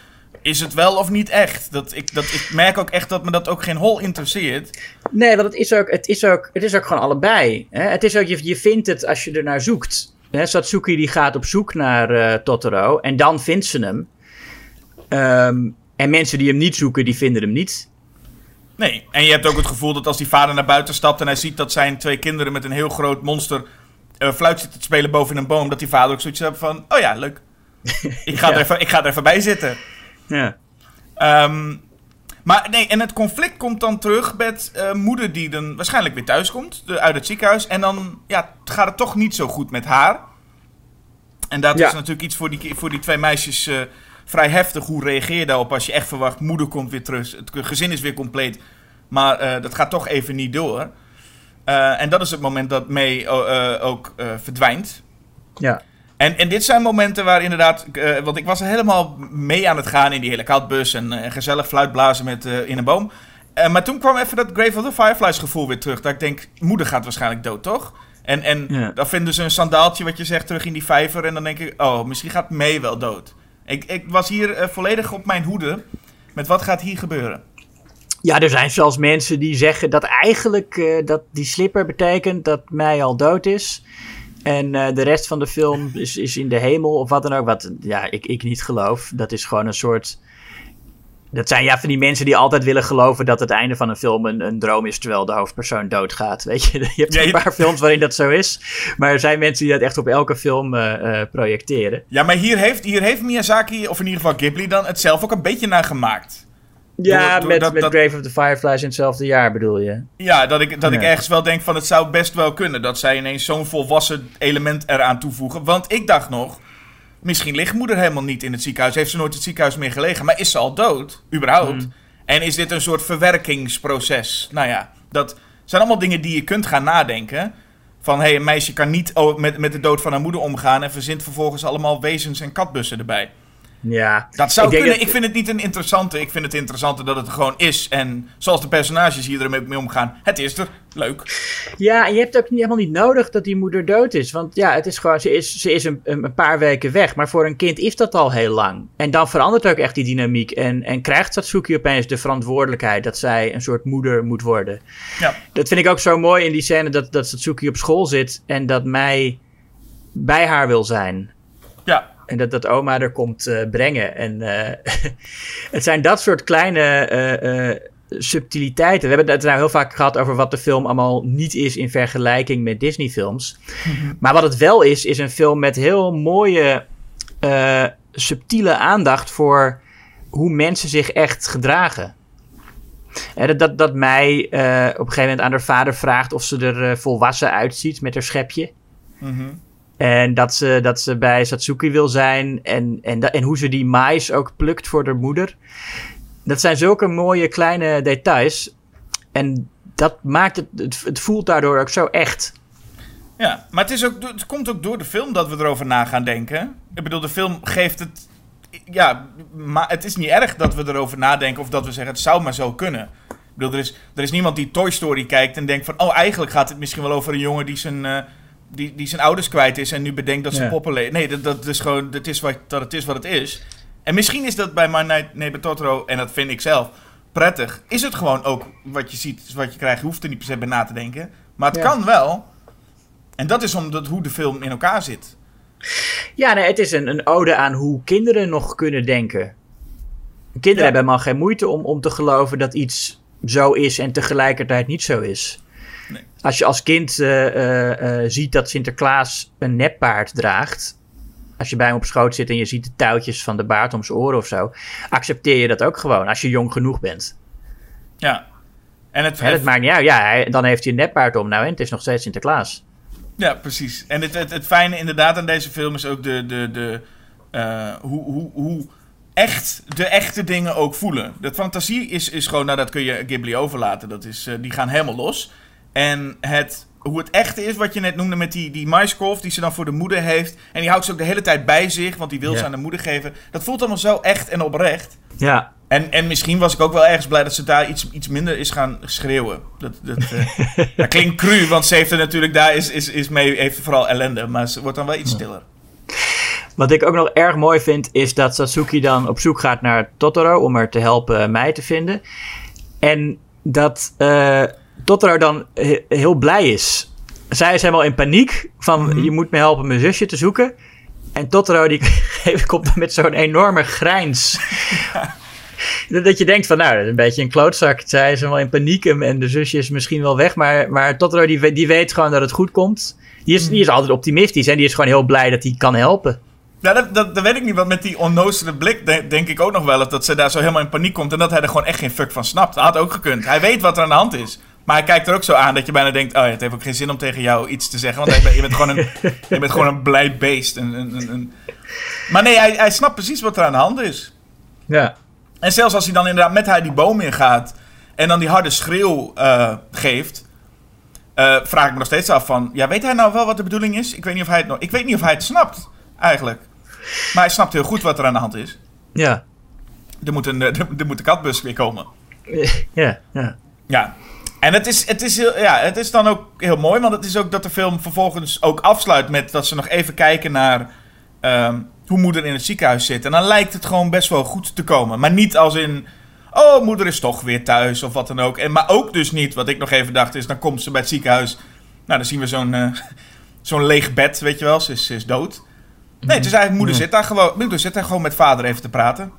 is het wel of niet echt? Dat ik, dat, ik merk ook echt dat me dat ook geen hol interesseert. Nee, want het is ook, het is ook, het is ook gewoon allebei. Hè? Het is ook, je, je vindt het als je er naar zoekt. Hè? Satsuki die gaat op zoek naar uh, Totoro en dan vindt ze hem. Um, en mensen die hem niet zoeken, die vinden hem niet. Nee, en je hebt ook het gevoel dat als die vader naar buiten stapt en hij ziet dat zijn twee kinderen met een heel groot monster uh, fluit zitten te spelen boven een boom, dat die vader ook zoiets heeft van: oh ja, leuk. ik, ga ja. er even, ik ga er even bij zitten. Ja. Um, maar nee, en het conflict komt dan terug met uh, moeder die dan waarschijnlijk weer thuis komt uit het ziekenhuis. En dan ja, gaat het toch niet zo goed met haar. En dat ja. is natuurlijk iets voor die, voor die twee meisjes uh, vrij heftig. Hoe reageer je daarop als je echt verwacht, moeder komt weer terug, het gezin is weer compleet. Maar uh, dat gaat toch even niet door. en dat is het moment dat May ook verdwijnt. Ja. En, en dit zijn momenten waar inderdaad, uh, want ik was er helemaal mee aan het gaan in die hele koudbus en uh, gezellig fluitblazen met, uh, in een boom. maar toen kwam even dat Grave of the Fireflies gevoel weer terug. Dat ik denk, moeder gaat waarschijnlijk dood, toch? En, en ja. dan vinden ze een sandaaltje, wat je zegt, terug in die vijver. En dan denk ik, oh, misschien gaat May wel dood. Ik, ik was hier volledig op mijn hoede met wat gaat hier gebeuren. Ja, er zijn zelfs mensen die zeggen dat eigenlijk dat die slipper betekent dat May al dood is. En uh, de rest van de film is, is in de hemel of wat dan ook. Wat ja, ik, ik niet geloof. Dat is gewoon een soort. Dat zijn ja van die mensen die altijd willen geloven dat het einde van een film een, een droom is terwijl de hoofdpersoon doodgaat. Weet je, je hebt een paar films waarin dat zo is. Maar er zijn mensen die dat echt op elke film uh, uh, projecteren. Ja, maar hier heeft, hier heeft Miyazaki, of in ieder geval Ghibli, dan het zelf ook een beetje naar gemaakt. Ja, door, door met, dat, met dat, Grave of the Fireflies in hetzelfde jaar bedoel je? Ja, dat ik, dat ja. ik ergens wel denk van het zou best wel kunnen dat zij ineens zo'n volwassen element eraan toevoegen. Want ik dacht nog, misschien ligt moeder helemaal niet in het ziekenhuis. Heeft ze nooit het ziekenhuis meer gelegen. Maar is ze al dood, überhaupt? Mm. En is dit een soort verwerkingsproces? Nou ja, dat zijn allemaal dingen die je kunt gaan nadenken. Van, hé, hey, een meisje kan niet met, met de dood van haar moeder omgaan... en verzint vervolgens allemaal wezens en katbussen erbij. Ja. Dat zou ik kunnen. Ik vind het niet een interessante. Ik vind het interessante dat het er gewoon is. En zoals de personages hier ermee mee omgaan. Het is er. Leuk. Ja, en je hebt ook niet, helemaal niet nodig dat die moeder dood is. Want ja, het is gewoon, ze is, ze is een, een paar weken weg. Maar voor een kind is dat al heel lang. En dan verandert ook echt die dynamiek. En, en krijgt Satsuki opeens de verantwoordelijkheid dat zij een soort moeder moet worden. Ja. Dat vind ik ook zo mooi in die scène dat, dat Satsuki op school zit. En dat mij bij haar wil zijn. Ja. En dat, dat oma er komt uh, brengen. En uh, het zijn dat soort kleine uh, subtiliteiten. We hebben het nou heel vaak gehad over wat de film allemaal niet is in vergelijking met Disney-films. Mm-hmm. Maar wat het wel is, is een film met heel mooie, subtiele aandacht voor hoe mensen zich echt gedragen. En dat, dat, dat mij op een gegeven moment aan haar vader vraagt of ze er volwassen uitziet met haar schepje. Mm-hmm. En dat ze, dat ze bij Satsuki wil zijn. En, en, en hoe ze die mais ook plukt voor haar moeder. Dat zijn zulke mooie kleine details. En dat maakt het, het, voelt daardoor ook zo echt. Ja, maar het, is ook, het komt ook door de film dat we erover na gaan denken. Ik bedoel, de film geeft het. Ja, maar het is niet erg dat we erover nadenken of dat we zeggen het zou maar zo kunnen. Ik bedoel, er is, er is niemand die Toy Story kijkt en denkt van, oh, eigenlijk gaat het misschien wel over een jongen die zijn. Uh, die, die zijn ouders kwijt is en nu bedenkt dat ze ja. poppen. Nee, dat, dat is gewoon dat, is wat, dat het is wat het is. En misschien is dat bij My Night Neighbor Totoro, en dat vind ik zelf, prettig. Is het gewoon ook wat je ziet, wat je krijgt. Je hoeft er niet per se bij na te denken. Maar het ja. kan wel. En dat is omdat hoe de film in elkaar zit. Ja, nee, het is een, een ode aan hoe kinderen nog kunnen denken. Kinderen ja. hebben helemaal geen moeite om, om te geloven dat iets zo is en tegelijkertijd niet zo is. Nee. Als je als kind uh, uh, uh, ziet dat Sinterklaas een neppaard draagt. Als je bij hem op schoot zit en je ziet de touwtjes van de baard om zijn oren of zo. Accepteer je dat ook gewoon als je jong genoeg bent. Ja. En het, het maakt niet uit. Ja, hij, dan heeft hij een neppaard om nou en het is nog steeds Sinterklaas. Ja, precies. En het, het, het fijne inderdaad aan deze film is ook de, de, de, hoe, hoe, hoe echt de echte dingen ook voelen. De fantasie is, is gewoon, nou dat kun je Ghibli overlaten. Dat is, die gaan helemaal los. En het, hoe het echte is, wat je net noemde met die, die maiskolf die ze dan voor de moeder heeft. En die houdt ze ook de hele tijd bij zich, want die wil Ja. ze aan de moeder geven. Dat voelt allemaal zo echt en oprecht. Ja, En, en misschien was ik ook wel ergens blij dat ze daar iets, iets minder is gaan schreeuwen. Dat, dat, eh, dat klinkt cru, want ze heeft er natuurlijk daar is, is, is mee, heeft vooral ellende. Maar ze wordt dan wel iets stiller. Wat ik ook nog erg mooi vind, is dat Satsuki dan op zoek gaat naar Totoro om er te helpen mij te vinden. En dat eh, Totoro dan he- heel blij is. Zij is helemaal in paniek van je moet me helpen mijn zusje te zoeken. En Totoro die komt dan met zo'n enorme grijns. Dat dat je denkt van, nou, dat is een beetje een klootzak. Zij is helemaal in paniek en de zusje is misschien wel weg. Maar, maar Totoro die, die weet gewoon dat het goed komt. Die is, die is altijd optimistisch en die is gewoon heel blij dat hij kan helpen. Ja, dat, dat, dat weet ik niet, want met die onnozele blik de- denk ik ook nog wel dat ze daar zo helemaal in paniek komt en dat hij er gewoon echt geen fuck van snapt. Dat had ook gekund. Hij weet wat er aan de hand is. Maar hij kijkt er ook zo aan dat je bijna denkt, oh ja, het heeft ook geen zin om tegen jou iets te zeggen, want hij, je, bent gewoon een, je bent gewoon een blij beest. Een, een, een, Maar nee, hij, hij snapt precies wat er aan de hand is. Ja. En zelfs als hij dan inderdaad met haar die boom ingaat en dan die harde schreeuw eh, geeft, eh, vraag ik me nog steeds af van, ja, weet hij nou wel wat de bedoeling is? Ik weet niet of hij het, nog, ik weet niet of hij het snapt, eigenlijk. Maar hij snapt heel goed wat er aan de hand is. Ja. Er moet een, er, er moet een katbus weer komen. Ja, ja. Ja. En het is, het, is heel, ja, het is dan ook heel mooi, want het is ook dat de film vervolgens ook afsluit met dat ze nog even kijken naar ehm, hoe moeder in het ziekenhuis zit. En dan lijkt het gewoon best wel goed te komen. Maar niet als in, oh, moeder is toch weer thuis of wat dan ook. En, maar ook dus niet, wat ik nog even dacht, is dan komt ze bij het ziekenhuis. Nou, dan zien we zo'n eh, zo'n leeg bed, weet je wel, ze is, ze is dood. Nee, het is eigenlijk, moeder zit daar gewoon, moeder zit daar gewoon met vader even te praten.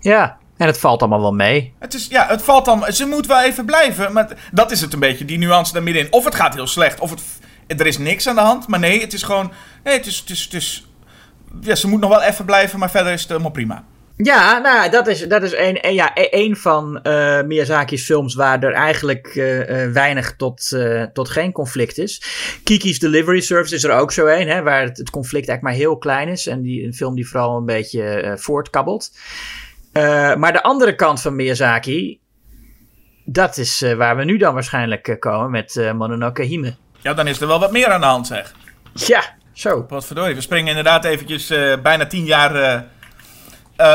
Ja, en het valt allemaal wel mee. Het is, ja, het valt dan. Ze moet wel even blijven. Maar dat is het een beetje, die nuance daar middenin. Of het gaat heel slecht, of het, er is niks aan de hand. Maar nee, het is gewoon. Nee, het is. Het is, het is ja, ze moet nog wel even blijven, maar verder is het helemaal prima. Ja, nou, dat is, dat is een, een, ja, e- een van eh, Miyazaki's films waar er eigenlijk eh, eh, weinig tot, eh, tot geen conflict is. Kiki's Delivery Service is er ook zo een, hè, waar het, het conflict eigenlijk maar heel klein is. En die, een film die vooral een beetje voortkabbelt. Eh, maar de andere kant van Miyazaki, dat is eh, waar we nu dan waarschijnlijk eh, komen met Mononoke Hime. Ja, dan is er wel wat meer aan de hand, zeg. Ja, zo. Wat verdorie. We springen inderdaad eventjes bijna tien jaar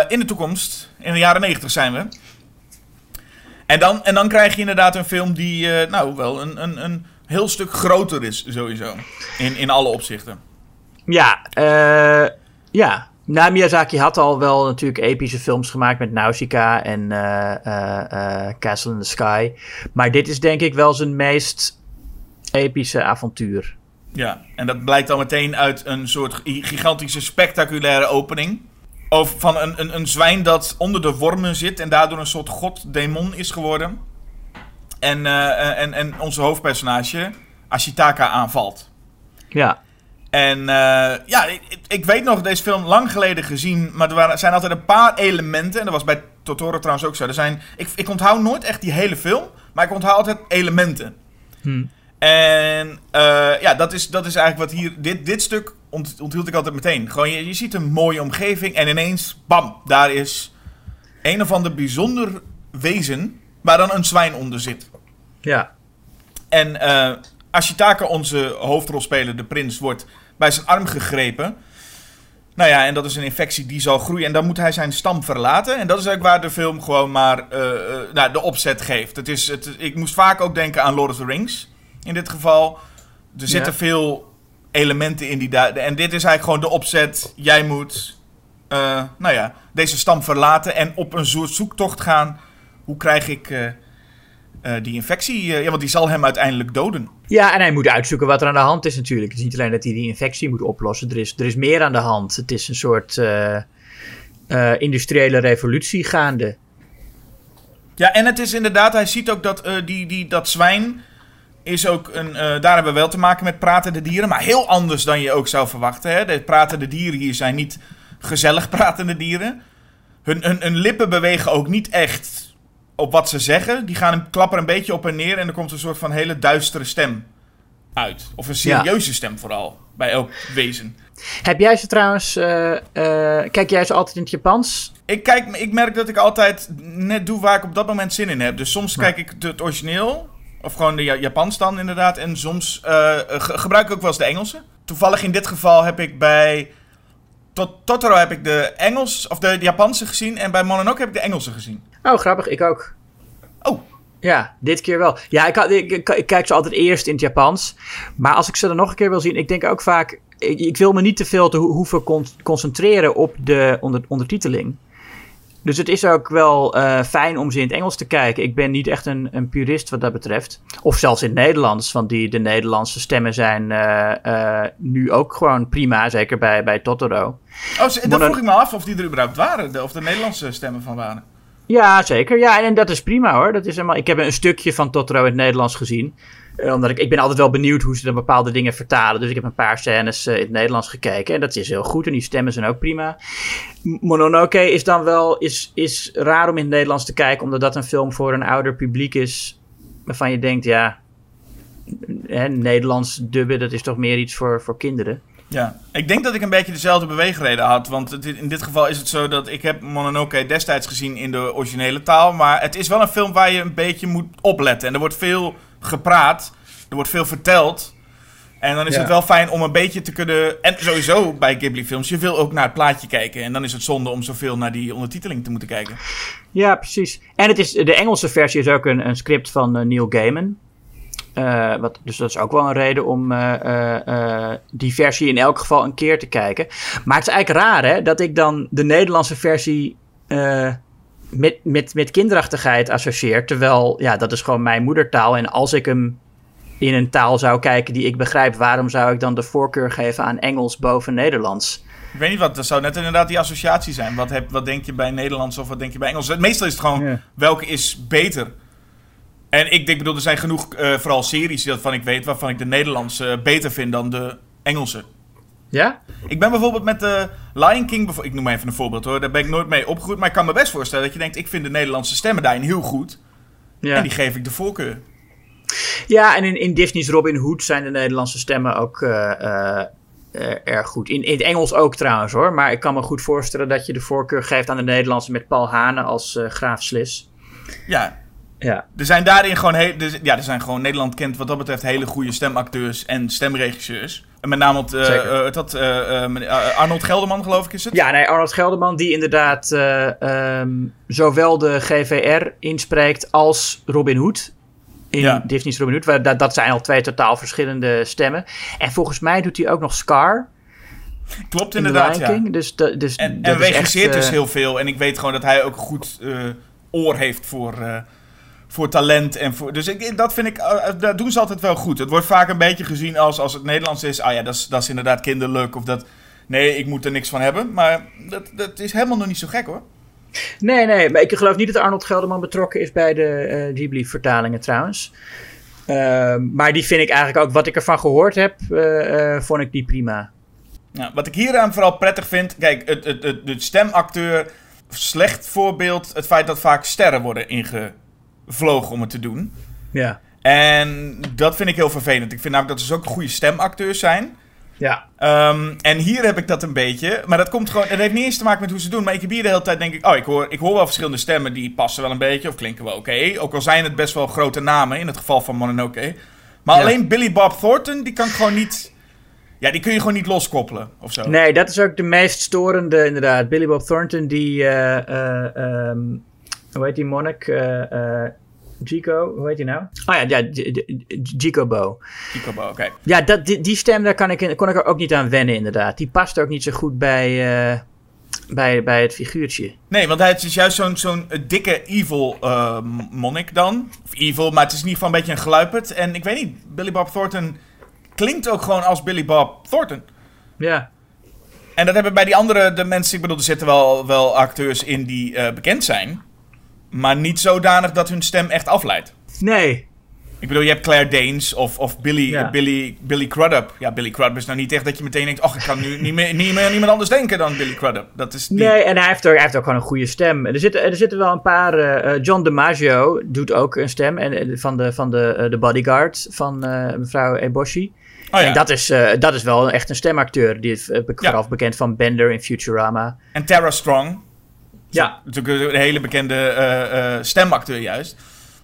in de toekomst. In de jaren negentig zijn we. En dan, en dan krijg je inderdaad een film die, nou, wel een, een, een heel stuk groter is, sowieso. In, in alle opzichten. Ja, eh, ja. Nou, Miyazaki had al wel natuurlijk epische films gemaakt met Nausicaa en eh, eh, eh, Castle in the Sky. Maar dit is denk ik wel zijn meest epische avontuur. Ja, en dat blijkt al meteen uit een soort gi- gigantische spectaculaire opening. Over, van een, een, een zwijn dat onder de wormen zit en daardoor een soort god-demon is geworden. En, en, en onze hoofdpersonage, Ashitaka, aanvalt. Ja, En eh, ja, ik, ik- weet nog deze film lang geleden gezien, maar er waren, zijn altijd een paar elementen. En dat was bij Totoro trouwens ook zo. Er zijn, ik, ik onthoud nooit echt die hele film, maar ik onthoud altijd elementen. Hm. En eh, ja, dat is, dat is eigenlijk wat hier. Dit, dit stuk ont, onthield ik altijd meteen. Gewoon, je, je ziet een mooie omgeving en ineens, bam, daar is een of ander bijzonder wezen waar dan een zwijn onder zit. ja, En eh Ashitaka, onze hoofdrolspeler, de prins, wordt bij zijn arm gegrepen. Nou ja, en dat is een infectie die zal groeien. En dan moet hij zijn stam verlaten. En dat is eigenlijk waar de film gewoon maar eh, eh, nou, de opzet geeft. Het is, het, ik moest vaak ook denken aan Lord of the Rings. In dit geval. Er zitten Ja. veel elementen in die... En dit is eigenlijk gewoon de opzet. Jij moet, eh, nou ja, deze stam verlaten. En op een soort zoektocht gaan. Hoe krijg ik... eh, die infectie, eh, ja, want die zal hem uiteindelijk doden. ja, en hij moet uitzoeken wat er aan de hand is natuurlijk. Het is niet alleen dat hij die infectie moet oplossen. Er is, er is meer aan de hand. Het is een soort eh, industriële revolutie gaande. Ja, en het is inderdaad, hij ziet ook dat die, die, dat zwijn is ook een, daar hebben we wel te maken met pratende dieren, maar heel anders dan je ook zou verwachten. Hè? De pratende dieren hier zijn niet gezellig pratende dieren. Hun, hun, hun lippen bewegen ook niet echt op wat ze zeggen. Die gaan een, klappen een beetje op en neer en er komt een soort van hele duistere stem uit. Of een serieuze stem vooral, bij elk wezen. Heb jij ze trouwens... eh, eh, kijk jij ze altijd in het Japans? Ik, kijk, ik merk dat ik altijd net doe waar ik op dat moment zin in heb. Dus soms Ja. kijk ik het origineel Of gewoon de Ja- Japans dan inderdaad. En soms eh, ge- gebruik ik ook wel eens de Engelse. Toevallig in dit geval heb ik bij Tot- Totoro heb ik de Engels of de Japanse gezien. En bij Mononoke heb ik de Engelse gezien. Oh, grappig. Ik ook. Oh, Ja, dit keer wel. Ja, ik, ik, ik, ik kijk ze altijd eerst in het Japans. Maar als ik ze dan nog een keer wil zien, ik denk ook vaak... Ik, ik wil me niet te veel te ho- hoeven con- concentreren op de onder, ondertiteling. Dus het is ook wel eh, fijn om ze in het Engels te kijken. Ik ben niet echt een, een purist wat dat betreft. Of zelfs in het Nederlands, want die, de Nederlandse stemmen zijn eh, eh, nu ook gewoon prima. Zeker bij, bij Totoro. oh dan Mono- vroeg ik me af of die er überhaupt waren. de- of de Nederlandse stemmen van waren. Ja, zeker. Ja, en, en dat is prima hoor. Dat is helemaal, ik heb een stukje van Totoro in het Nederlands gezien. Eh, omdat ik, ik ben altijd wel benieuwd hoe ze dan bepaalde dingen vertalen. Dus ik heb een paar scènes eh, in het Nederlands gekeken. En dat is heel goed. En die stemmen zijn ook prima. Mononoke is dan wel is, is raar om in het Nederlands te kijken. Omdat dat een film voor een ouder publiek is. Waarvan je denkt, ja... Nederlands dubben, dat is toch meer iets voor, voor kinderen. Ja, ik denk dat ik een beetje dezelfde beweegreden had. Want in dit geval is het zo dat ik heb Mononoke destijds gezien in de originele taal. Maar het is wel een film waar je een beetje moet opletten. En er wordt veel gepraat, er wordt veel verteld. En dan is Ja. het wel fijn om een beetje te kunnen... En sowieso bij Ghibli-films, je wil ook naar het plaatje kijken. En dan is het zonde om zoveel naar die ondertiteling te moeten kijken. Ja, precies. En het is, de Engelse versie is ook een, een script van eh, Neil Gaiman. Eh, wat, dus dat is ook wel een reden om eh, die versie in elk geval een keer te kijken. Maar het is eigenlijk raar hè, dat ik dan de Nederlandse versie met, met, met kinderachtigheid associeer. Terwijl, ja, dat is gewoon mijn moedertaal. En als ik hem in een taal zou kijken die ik begrijp, waarom zou ik dan de voorkeur geven aan Engels boven Nederlands? Ik weet niet wat, dat zou net inderdaad die associatie zijn. Wat, heb, wat denk je bij Nederlands of wat denk je bij Engels? Meestal is het gewoon, welke is beter? En ik denk, bedoel, er zijn genoeg, eh, vooral series waarvan ik weet, waarvan ik de Nederlandse beter vind dan de Engelse. Ja? Ik ben bijvoorbeeld met de Lion King, ik noem maar even een voorbeeld hoor, daar ben ik nooit mee opgegroeid. Maar ik kan me best voorstellen dat je denkt, ik vind de Nederlandse stemmen daarin heel goed. Ja. En die geef ik de voorkeur. Ja, en in, in Disney's Robin Hood zijn de Nederlandse stemmen ook eh, eh, eh, erg goed. In, in het Engels ook trouwens hoor. Maar ik kan me goed voorstellen dat je de voorkeur geeft aan de Nederlandse met Paul Hane als Graaf Slis. Ja, Ja. er zijn daarin gewoon, heel, er, ja, er zijn gewoon, Nederland kent wat dat betreft hele goede stemacteurs en stemregisseurs. En met name eh, eh, dat, eh, eh, Arnold Gelderman geloof ik is het? Ja, nee, Arnold Gelderman die inderdaad eh, ehm, zowel de GVR inspreekt als Robin Hood. In Ja. Disney's Robin Hood. Waar, dat, dat zijn al twee totaal verschillende stemmen. En volgens mij doet hij ook nog Scar Klopt inderdaad, ja. Dus, da- dus En, dat en echt, regisseert dus heel veel. En ik weet gewoon dat hij ook een goed oor heeft voor, voor talent. En voor, dus ik, dat vind ik, eh, eh, dat doen ze altijd wel goed. Het wordt vaak een beetje gezien als, als het Nederlands is. Ah ja, dat is, dat is inderdaad kinderlijk. Of dat, nee, ik moet er niks van hebben. Maar dat, dat is helemaal nog niet zo gek hoor. Nee, nee, maar ik geloof niet dat Arnold Gelderman betrokken is bij de eh, Ghibli-vertalingen trouwens. Ehm, maar die vind ik eigenlijk ook, wat ik ervan gehoord heb, vond ik die prima. Nou, wat ik hieraan vooral prettig vind. Kijk, het, het, het, de stemacteur. Slecht voorbeeld. Het feit dat vaak sterren worden ingevlogen om het te doen. Ja. En dat vind ik heel vervelend. Ik vind namelijk dat ze ook goede stemacteurs zijn. Ja. Ehm, en hier heb ik dat een beetje. Maar dat komt gewoon. Het heeft niet eens te maken met hoe ze doen. Maar ik heb hier de hele tijd denk ik. Oh, ik hoor, ik hoor wel verschillende stemmen die passen wel een beetje. Of klinken wel oké. Ook al zijn het best wel grote namen. In het geval van Mononoke. Maar Ja. alleen Billy Bob Thornton. Die kan ik gewoon niet. Ja, die kun je gewoon niet loskoppelen. Of zo. Nee, dat is ook de meest storende inderdaad. Billy Bob Thornton, die, ehm, hoe heet die monnik? Eh eh Gico, hoe heet die nou? Oh ja, ja Gicobo. Chico oké. Ja, dat, die, die stem, daar kan ik, kon ik er ook niet aan wennen inderdaad. Die past ook niet zo goed bij, eh, bij, bij het figuurtje. Nee, want hij is juist zo'n zo'n dikke evil eh, monnik dan. Of evil, maar het is in ieder geval een beetje een gluiperd. En ik weet niet, Billy Bob Thornton klinkt ook gewoon als Billy Bob Thornton. Ja. En dat hebben bij die andere de mensen, ik bedoel, er zitten wel, wel acteurs in die eh, bekend zijn. Maar niet zodanig dat hun stem echt afleidt. Nee. Ik bedoel, je hebt Claire Danes of, of Billy, Ja. Billy, Billy Crudup. Ja, Billy Crudup is nou niet echt dat je meteen denkt... oh, ik kan nu niet meer, niet meer aan iemand anders denken dan Billy Crudup. Dat is. Nee, en hij heeft, ook, hij heeft ook gewoon een goede stem. Er zitten, er zitten wel een paar. eh, eh, John DiMaggio doet ook een stem. En, eh, van de, van de, de bodyguard van mevrouw Eboshi. Oh, ja. En dat is, dat is wel echt een stemacteur. Die is Ja. vooral bekend van Bender in Futurama. En Tara Strong. Ja. Natuurlijk een hele bekende eh, eh, stemacteur juist.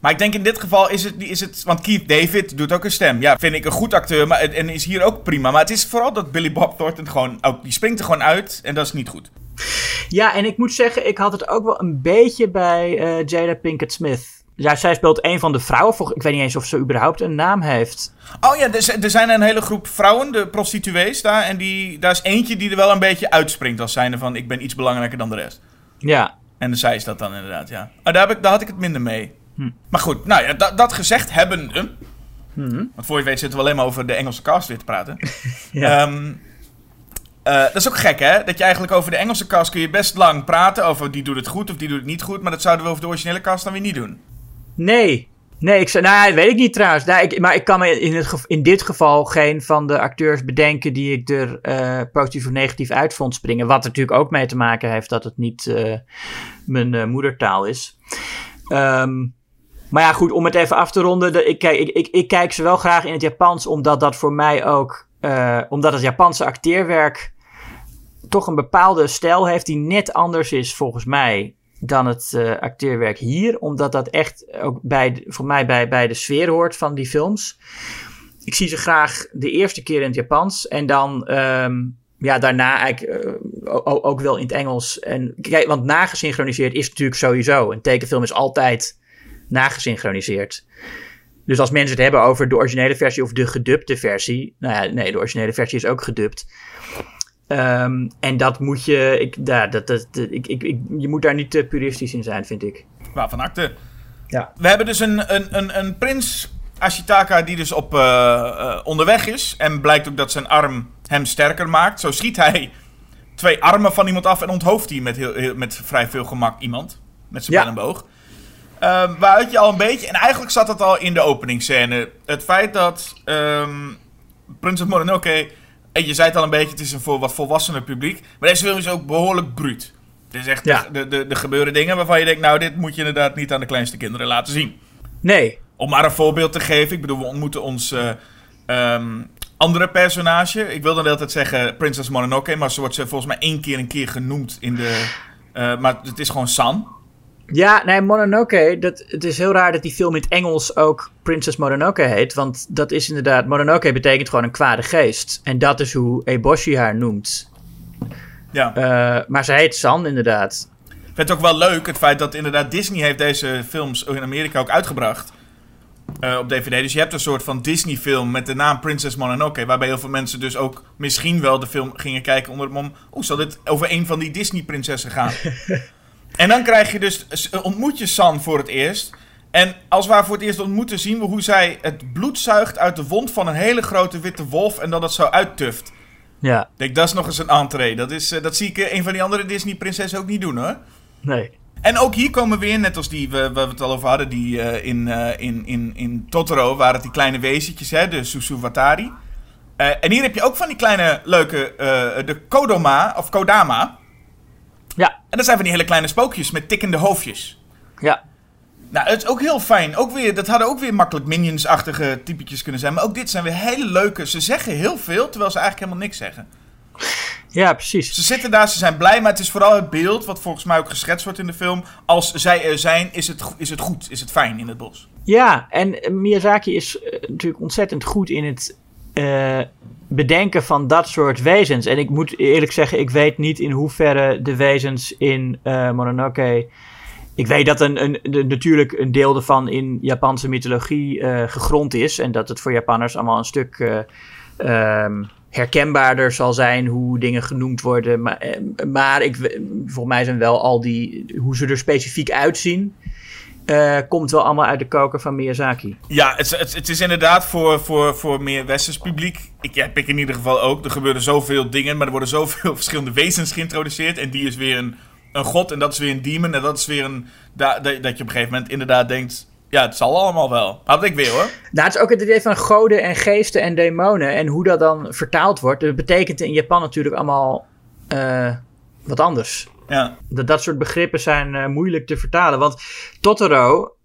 Maar ik denk in dit geval is het, is het... Want Keith David doet ook een stem. Ja, vind ik een goed acteur. Maar, en is hier ook prima. Maar het is vooral dat Billy Bob Thornton gewoon... Ook, die springt er gewoon uit. En dat is niet goed. Ja, en ik moet zeggen, ik had het ook wel een beetje bij uh, Jada Pinkett Smith. Ja, zij speelt een van de vrouwen. Ik weet niet eens of ze überhaupt een naam heeft. Oh ja, er, zijn een hele groep vrouwen, de prostituees daar. En die, daar is eentje die er wel een beetje uitspringt als zijnde van... ik ben iets belangrijker dan de rest. Ja. En zij is dat dan inderdaad, ja. Daar, heb ik, daar had ik het minder mee. Hm. Maar goed, nou ja, dat, dat gezegd hebbende... Hm. Want voor je weet zitten we alleen maar over de Engelse cast weer te praten. ja. Ehm, eh, dat is ook gek, hè? Dat je eigenlijk over de Engelse cast kun je best lang praten. Over die doet het goed of die doet het niet goed. Maar dat zouden we over de originele cast dan weer niet doen. Nee. Nee, ik nou, weet ik niet trouwens. Nee, ik, maar ik kan me in, in dit geval geen van de acteurs bedenken die ik er uh, positief of negatief uit vond springen. Wat natuurlijk ook mee te maken heeft dat het niet uh, mijn uh, moedertaal is. Um, maar ja, goed, om het even af te ronden. De, ik, kijk, ik, ik, ik, kijk ze wel graag in het Japans, omdat dat voor mij ook. omdat het Japanse acteerwerk toch een bepaalde stijl heeft die net anders is volgens mij dan het uh, acteerwerk hier. Omdat dat echt ook bij, voor mij bij, bij de sfeer hoort van die films. Ik zie ze graag de eerste keer in het Japans. En dan um, ja, daarna eigenlijk uh, ook wel in het Engels. En, kijk, want nagesynchroniseerd is natuurlijk sowieso. Een tekenfilm is altijd nagesynchroniseerd. Dus als mensen het hebben over de originele versie of de gedubte versie. Nou ja, nee, de originele versie is ook gedubt. Um, en dat moet je. Ik, ja, dat, dat, ik, ik, ik, je moet daar niet te puristisch in zijn, vind ik. Waarvan acte. Ja. We hebben dus een, een, een, een prins Ashitaka die dus op uh, uh, onderweg is. En blijkt ook dat zijn arm hem sterker maakt. Zo schiet hij twee armen van iemand af en onthoofd hij met, heel, heel, met vrij veel gemak iemand. Met zijn ja. en boog. Uh, waaruit je al een beetje. En eigenlijk zat het al in de openingsscène. Het feit dat um, Prinses Mononoke en je zei het al een beetje, het is een voor wat volwassener publiek. Maar deze film is ook behoorlijk bruut. Het is echt, ja. de, de, de gebeuren dingen waarvan je denkt, nou, dit moet je inderdaad niet aan de kleinste kinderen laten zien. Nee. Om maar een voorbeeld te geven, ik bedoel, we ontmoeten ons uh, um, andere personage. Ik wilde altijd zeggen Princess Mononoke, maar ze wordt ze volgens mij één keer een keer genoemd in de... Uh, maar het is gewoon San. Ja, nee, Mononoke, dat, het is heel raar dat die film in het Engels ook Princess Mononoke heet. Want dat is inderdaad, Mononoke betekent gewoon een kwade geest. En dat is hoe Eboshi haar noemt. Ja. Uh, maar ze heet San, inderdaad. Ik vind het ook wel leuk, het feit dat inderdaad Disney heeft deze films in Amerika ook uitgebracht. Uh, op DVD. Dus je hebt een soort van Disney-film met de naam Princess Mononoke. Waarbij heel veel mensen dus ook misschien wel de film gingen kijken onder het mom. Oeh, zal dit over een van die Disney-prinsessen gaan? En dan krijg je dus, ontmoet je San voor het eerst. En als we haar voor het eerst ontmoeten, zien we hoe zij het bloed zuigt uit de wond van een hele grote witte wolf en dat het zo uittuft. Ja. Ik denk, dat is nog eens een entree. Dat, is, dat zie ik een van die andere Disney-prinsessen ook niet doen hoor. Nee. En ook hier komen we weer, net als die waar we het al over hadden, die uh, in, in, in, in Totoro waren het die kleine wezentjes, hè, de Susuwatari. En hier heb je ook van die kleine leuke, de Kodoma, of Kodama. Ja. En dat zijn van die hele kleine spookjes met tikkende hoofdjes. Ja. Nou, het is ook heel fijn. Ook weer, dat hadden ook weer makkelijk Minions-achtige typetjes kunnen zijn. Maar ook dit zijn weer hele leuke. Ze zeggen heel veel, terwijl ze eigenlijk helemaal niks zeggen. Ja, precies. Ze zitten daar, ze zijn blij, maar het is vooral het beeld, wat volgens mij ook geschetst wordt in de film. Als zij er zijn, is het, is het goed, is het fijn in het bos. Ja, en Miyazaki is uh, natuurlijk ontzettend goed in het uh, bedenken van dat soort wezens. En ik moet eerlijk zeggen, ik weet niet in hoeverre de wezens in uh, Mononoke. Ik weet dat een, een, natuurlijk een deel ervan in Japanse mythologie uh, gegrond is. En dat het voor Japanners allemaal een stuk um, herkenbaarder zal zijn hoe dingen genoemd worden. Maar, maar ik, voor mij zijn wel al die. hoe ze er specifiek uitzien. Uh, komt wel allemaal uit de koker van Miyazaki. Ja, het, het, het, is inderdaad voor, voor, voor meer westers publiek. Ik heb ik in ieder geval ook. Er gebeuren zoveel dingen, maar er worden zoveel verschillende wezens geïntroduceerd. En die is weer een, een god en dat is weer een demon. En dat is weer een. Da, da, dat je op een gegeven moment inderdaad denkt. Ja, het zal allemaal wel. Had ik weer hoor. Nou, het is ook het idee van goden en geesten en demonen. En hoe dat dan vertaald wordt. Dat betekent in Japan natuurlijk allemaal uh, wat anders. Ja. Dat, dat soort begrippen zijn uh, moeilijk te vertalen. Want Totoro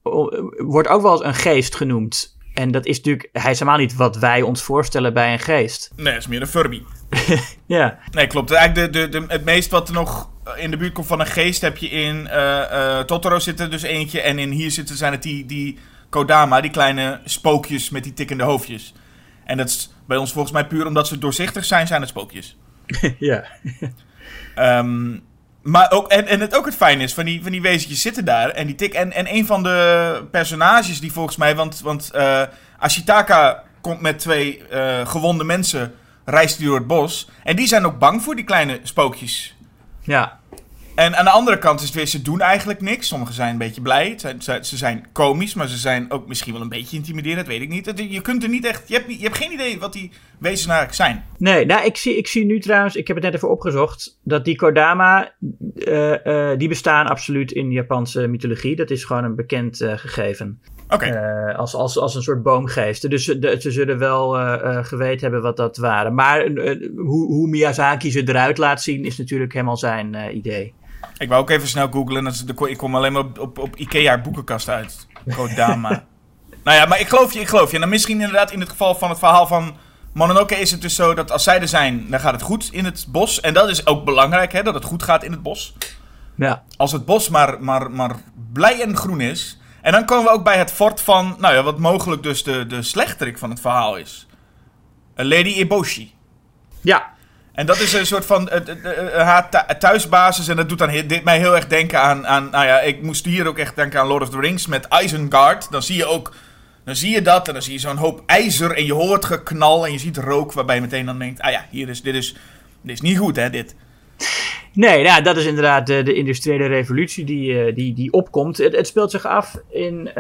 wordt ook wel eens een geest genoemd. En dat is natuurlijk, hij is helemaal niet wat wij ons voorstellen bij een geest. Nee, het is meer een Furby. ja. Nee, klopt. Eigenlijk de, de, de, het meest wat er nog in de buurt komt van een geest, heb je in eh, eh, Totoro zitten dus eentje. En in hier zitten zijn het die, die Kodama, die kleine spookjes met die tikkende hoofdjes. En dat is bij ons volgens mij puur omdat ze doorzichtig zijn, zijn het spookjes. ja. Ehm, maar ook, en, en het ook het fijn is, van die, van die wezentjes zitten daar. En, die tik, en, en een van de personages die volgens mij... Want, want eh, Ashitaka komt met twee eh, gewonde mensen... reist die door het bos. En die zijn ook bang voor die kleine spookjes. Ja. En aan de andere kant is het weer, ze doen eigenlijk niks. Sommigen zijn een beetje blij. Zijn- Ze ze zijn komisch, maar ze zijn ook misschien wel een beetje intimiderend. Dat weet ik niet. Je kunt er niet echt... Je hebt, je hebt geen idee wat die wezens nou eigenlijk zijn. Nee, nou, ik zie, ik zie nu trouwens, ik heb het net even opgezocht, dat die Kodama, eh, eh, die bestaan absoluut in Japanse mythologie. Dat is gewoon een bekend eh, gegeven. Oké. Als, als, als een soort boomgeesten. Dus ze- de- ze zullen wel geweten hebben wat dat waren. Maar hoe, hoe Miyazaki ze eruit laat zien, is natuurlijk helemaal zijn idee. Ik wou ook even snel googlen. Ik kom alleen maar op, op, op Ikea boekenkast uit. Kodama. nou ja, maar ik geloof je, ik geloof je. En dan misschien inderdaad in het geval van het verhaal van Mononoke is het dus zo dat als zij er zijn, dan gaat het goed in het bos. En dat is ook belangrijk, hè, dat het goed gaat in het bos. Ja, Als het bos maar, maar, maar blij en groen is. En dan komen we ook bij het fort van, nou ja, wat mogelijk dus de, de slechterik van het verhaal is. Eh, Lady Eboshi. ja, En dat is een soort van eh, eh, eh, haar thu- thuisbasis. En dat doet dan he- dit mij heel erg denken aan, aan. Nou ja, ik moest hier ook echt denken aan Lord of the Rings met Isengard. Dan zie je ook. Dan zie je dat en dan zie je zo'n hoop ijzer. En je hoort geknal en je ziet rook. Waarbij je meteen dan denkt: ah ja, hier is, dit, is, dit is niet goed, hè? Dit. Nee, nou, dat is inderdaad de, de industriële revolutie die, die, die opkomt. Het, het speelt zich af in.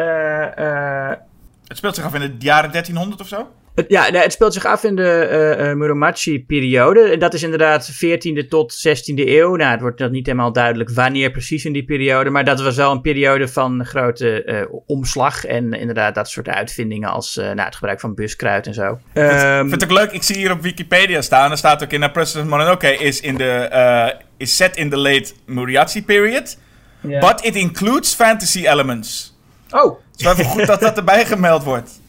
Het speelt zich af in de jaren 1300 of zo. Het, ja, het speelt zich af in de eh, Muromachi-periode. En dat is inderdaad 14e tot 16e eeuw. Nou, het wordt nog niet helemaal duidelijk wanneer precies in die periode. Maar dat was wel een periode van grote eh, omslag. En inderdaad, dat soort uitvindingen als nou, het gebruik van buskruid en zo. Ik Ehm, vind het ook leuk, ik zie hier op Wikipedia staan. Er staat ook in: uh, President Mononoke is, in de, is set in the late Muriachi period. But it includes fantasy elements. Oh, Het is wel even goed dat dat erbij gemeld wordt.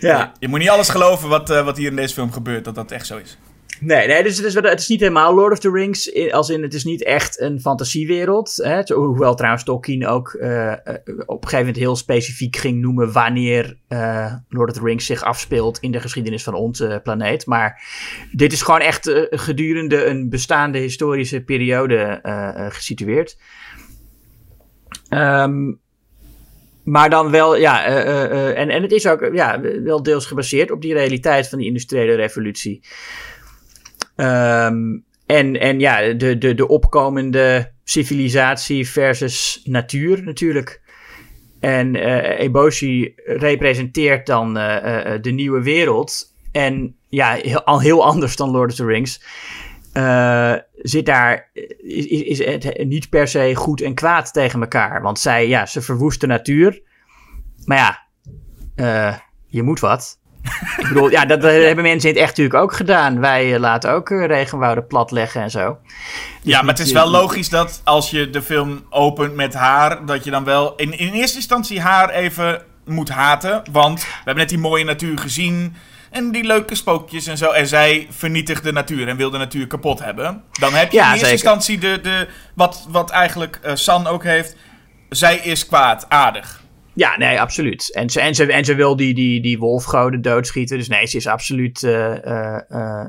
ja. Je moet niet alles geloven wat, eh, wat hier in deze film gebeurt, dat dat echt zo is. Nee, nee dus het, is, het is niet helemaal Lord of the Rings. Als in, het is niet echt een fantasiewereld. Hè? Hoewel trouwens Tolkien ook eh, eh, op een gegeven moment heel specifiek ging noemen wanneer Lord of the Rings zich afspeelt in de geschiedenis van onze planeet. Maar dit is gewoon echt gedurende een bestaande historische periode gesitueerd. Ehm, maar dan wel, ja, eh, eh, eh, en, en het is ook ja, wel deels gebaseerd op die realiteit van die industriële revolutie. Ehm, en, en ja, de, de, de opkomende civilisatie versus natuur natuurlijk. En eh Eboshi representeert dan de nieuwe wereld. En ja, heel, al heel anders dan Lord of the Rings. Eh, zit daar, is, is het niet per se goed en kwaad tegen elkaar. Want zij, ja, ze verwoesten natuur. Maar ja, eh, je moet wat. Ik bedoel, ja, dat, dat hebben mensen in het echt natuurlijk ook gedaan. Wij eh, laten ook regenwouden platleggen en zo. Ja, maar het is wel logisch dat als je de film opent met haar, dat je dan wel in, in eerste instantie haar even moet haten. Want we hebben net die mooie natuur gezien. En die leuke spookjes en zo. En zij vernietigt de natuur en wil de natuur kapot hebben. Dan heb je Ja, in eerste zeker. instantie de, de, wat, wat eigenlijk eh, San ook heeft. Zij is kwaad, aardig. Ja, nee, absoluut. En ze, en ze, en ze wil die, die, die wolfgoden doodschieten. Dus nee, ze is absoluut. eh, eh,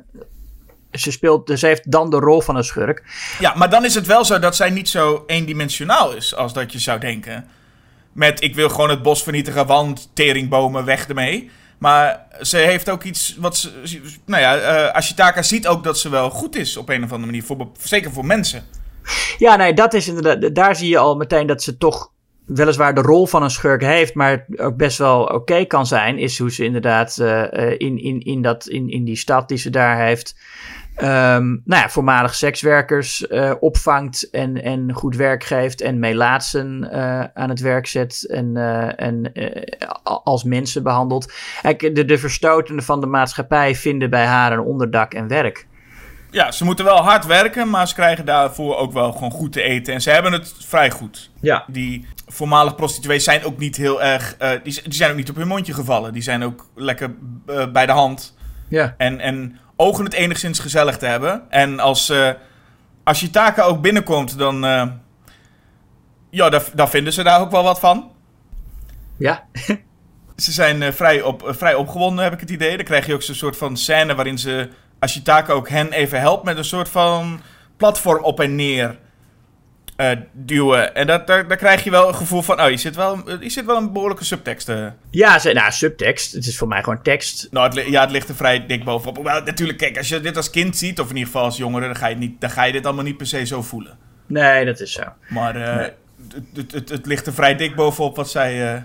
ze, speelt, ze heeft dan de rol van een schurk. Ja, maar dan is het wel zo dat zij niet zo eendimensionaal is als dat je zou denken. Met ik wil gewoon het bos vernietigen, want teringbomen weg ermee. Maar ze heeft ook iets wat ze. Nou ja, eh, Ashitaka ziet ook dat ze wel goed is op een of andere manier. Voor, zeker voor mensen. Ja, nee, dat is inderdaad. Daar zie je al meteen dat ze toch weliswaar de rol van een schurk heeft, maar ook best wel oké kan zijn. Is hoe ze inderdaad eh, eh, in, in, in, dat, in, in die stad die ze daar heeft. Ehm, nou ja, voormalig sekswerkers eh, opvangt en, en goed werk geeft en melaatsen eh, aan het werk zet en, eh, en eh, als mensen behandelt. Kijk, de, de verstotenen van de maatschappij vinden bij haar een onderdak en werk. Ja, ze moeten wel hard werken, maar ze krijgen daarvoor ook wel gewoon goed te eten. En ze hebben het vrij goed. Ja. Die voormalig prostituees zijn ook niet heel erg. eh, die, die zijn ook niet op hun mondje gevallen. Die zijn ook lekker bij de hand. Ja. En, en ogen het enigszins gezellig te hebben. En als, eh, Ashitaka ook binnenkomt, dan... eh, ja, daar, daar vinden ze daar ook wel wat van. Ja, Ze zijn eh, vrij, op, vrij opgewonden, heb ik het idee. Dan krijg je ook zo'n soort van scène waarin ze Ashitaka ook hen even helpt met een soort van platform op en neer eh, duwen. En dat, daar, daar krijg je wel een gevoel van, oh, je zit wel, je zit wel een behoorlijke subtekst. eh. ja ze, nou, subtekst. Het is voor mij gewoon tekst. Nou, het, ja, het ligt er vrij dik bovenop. Hoewel, natuurlijk, kijk, als je dit als kind ziet, of in ieder geval als jongere, dan ga je, het niet, dan ga je dit allemaal niet per se zo voelen. Nee, dat is zo. Maar eh, het, het, het, het ligt er vrij dik bovenop wat zij,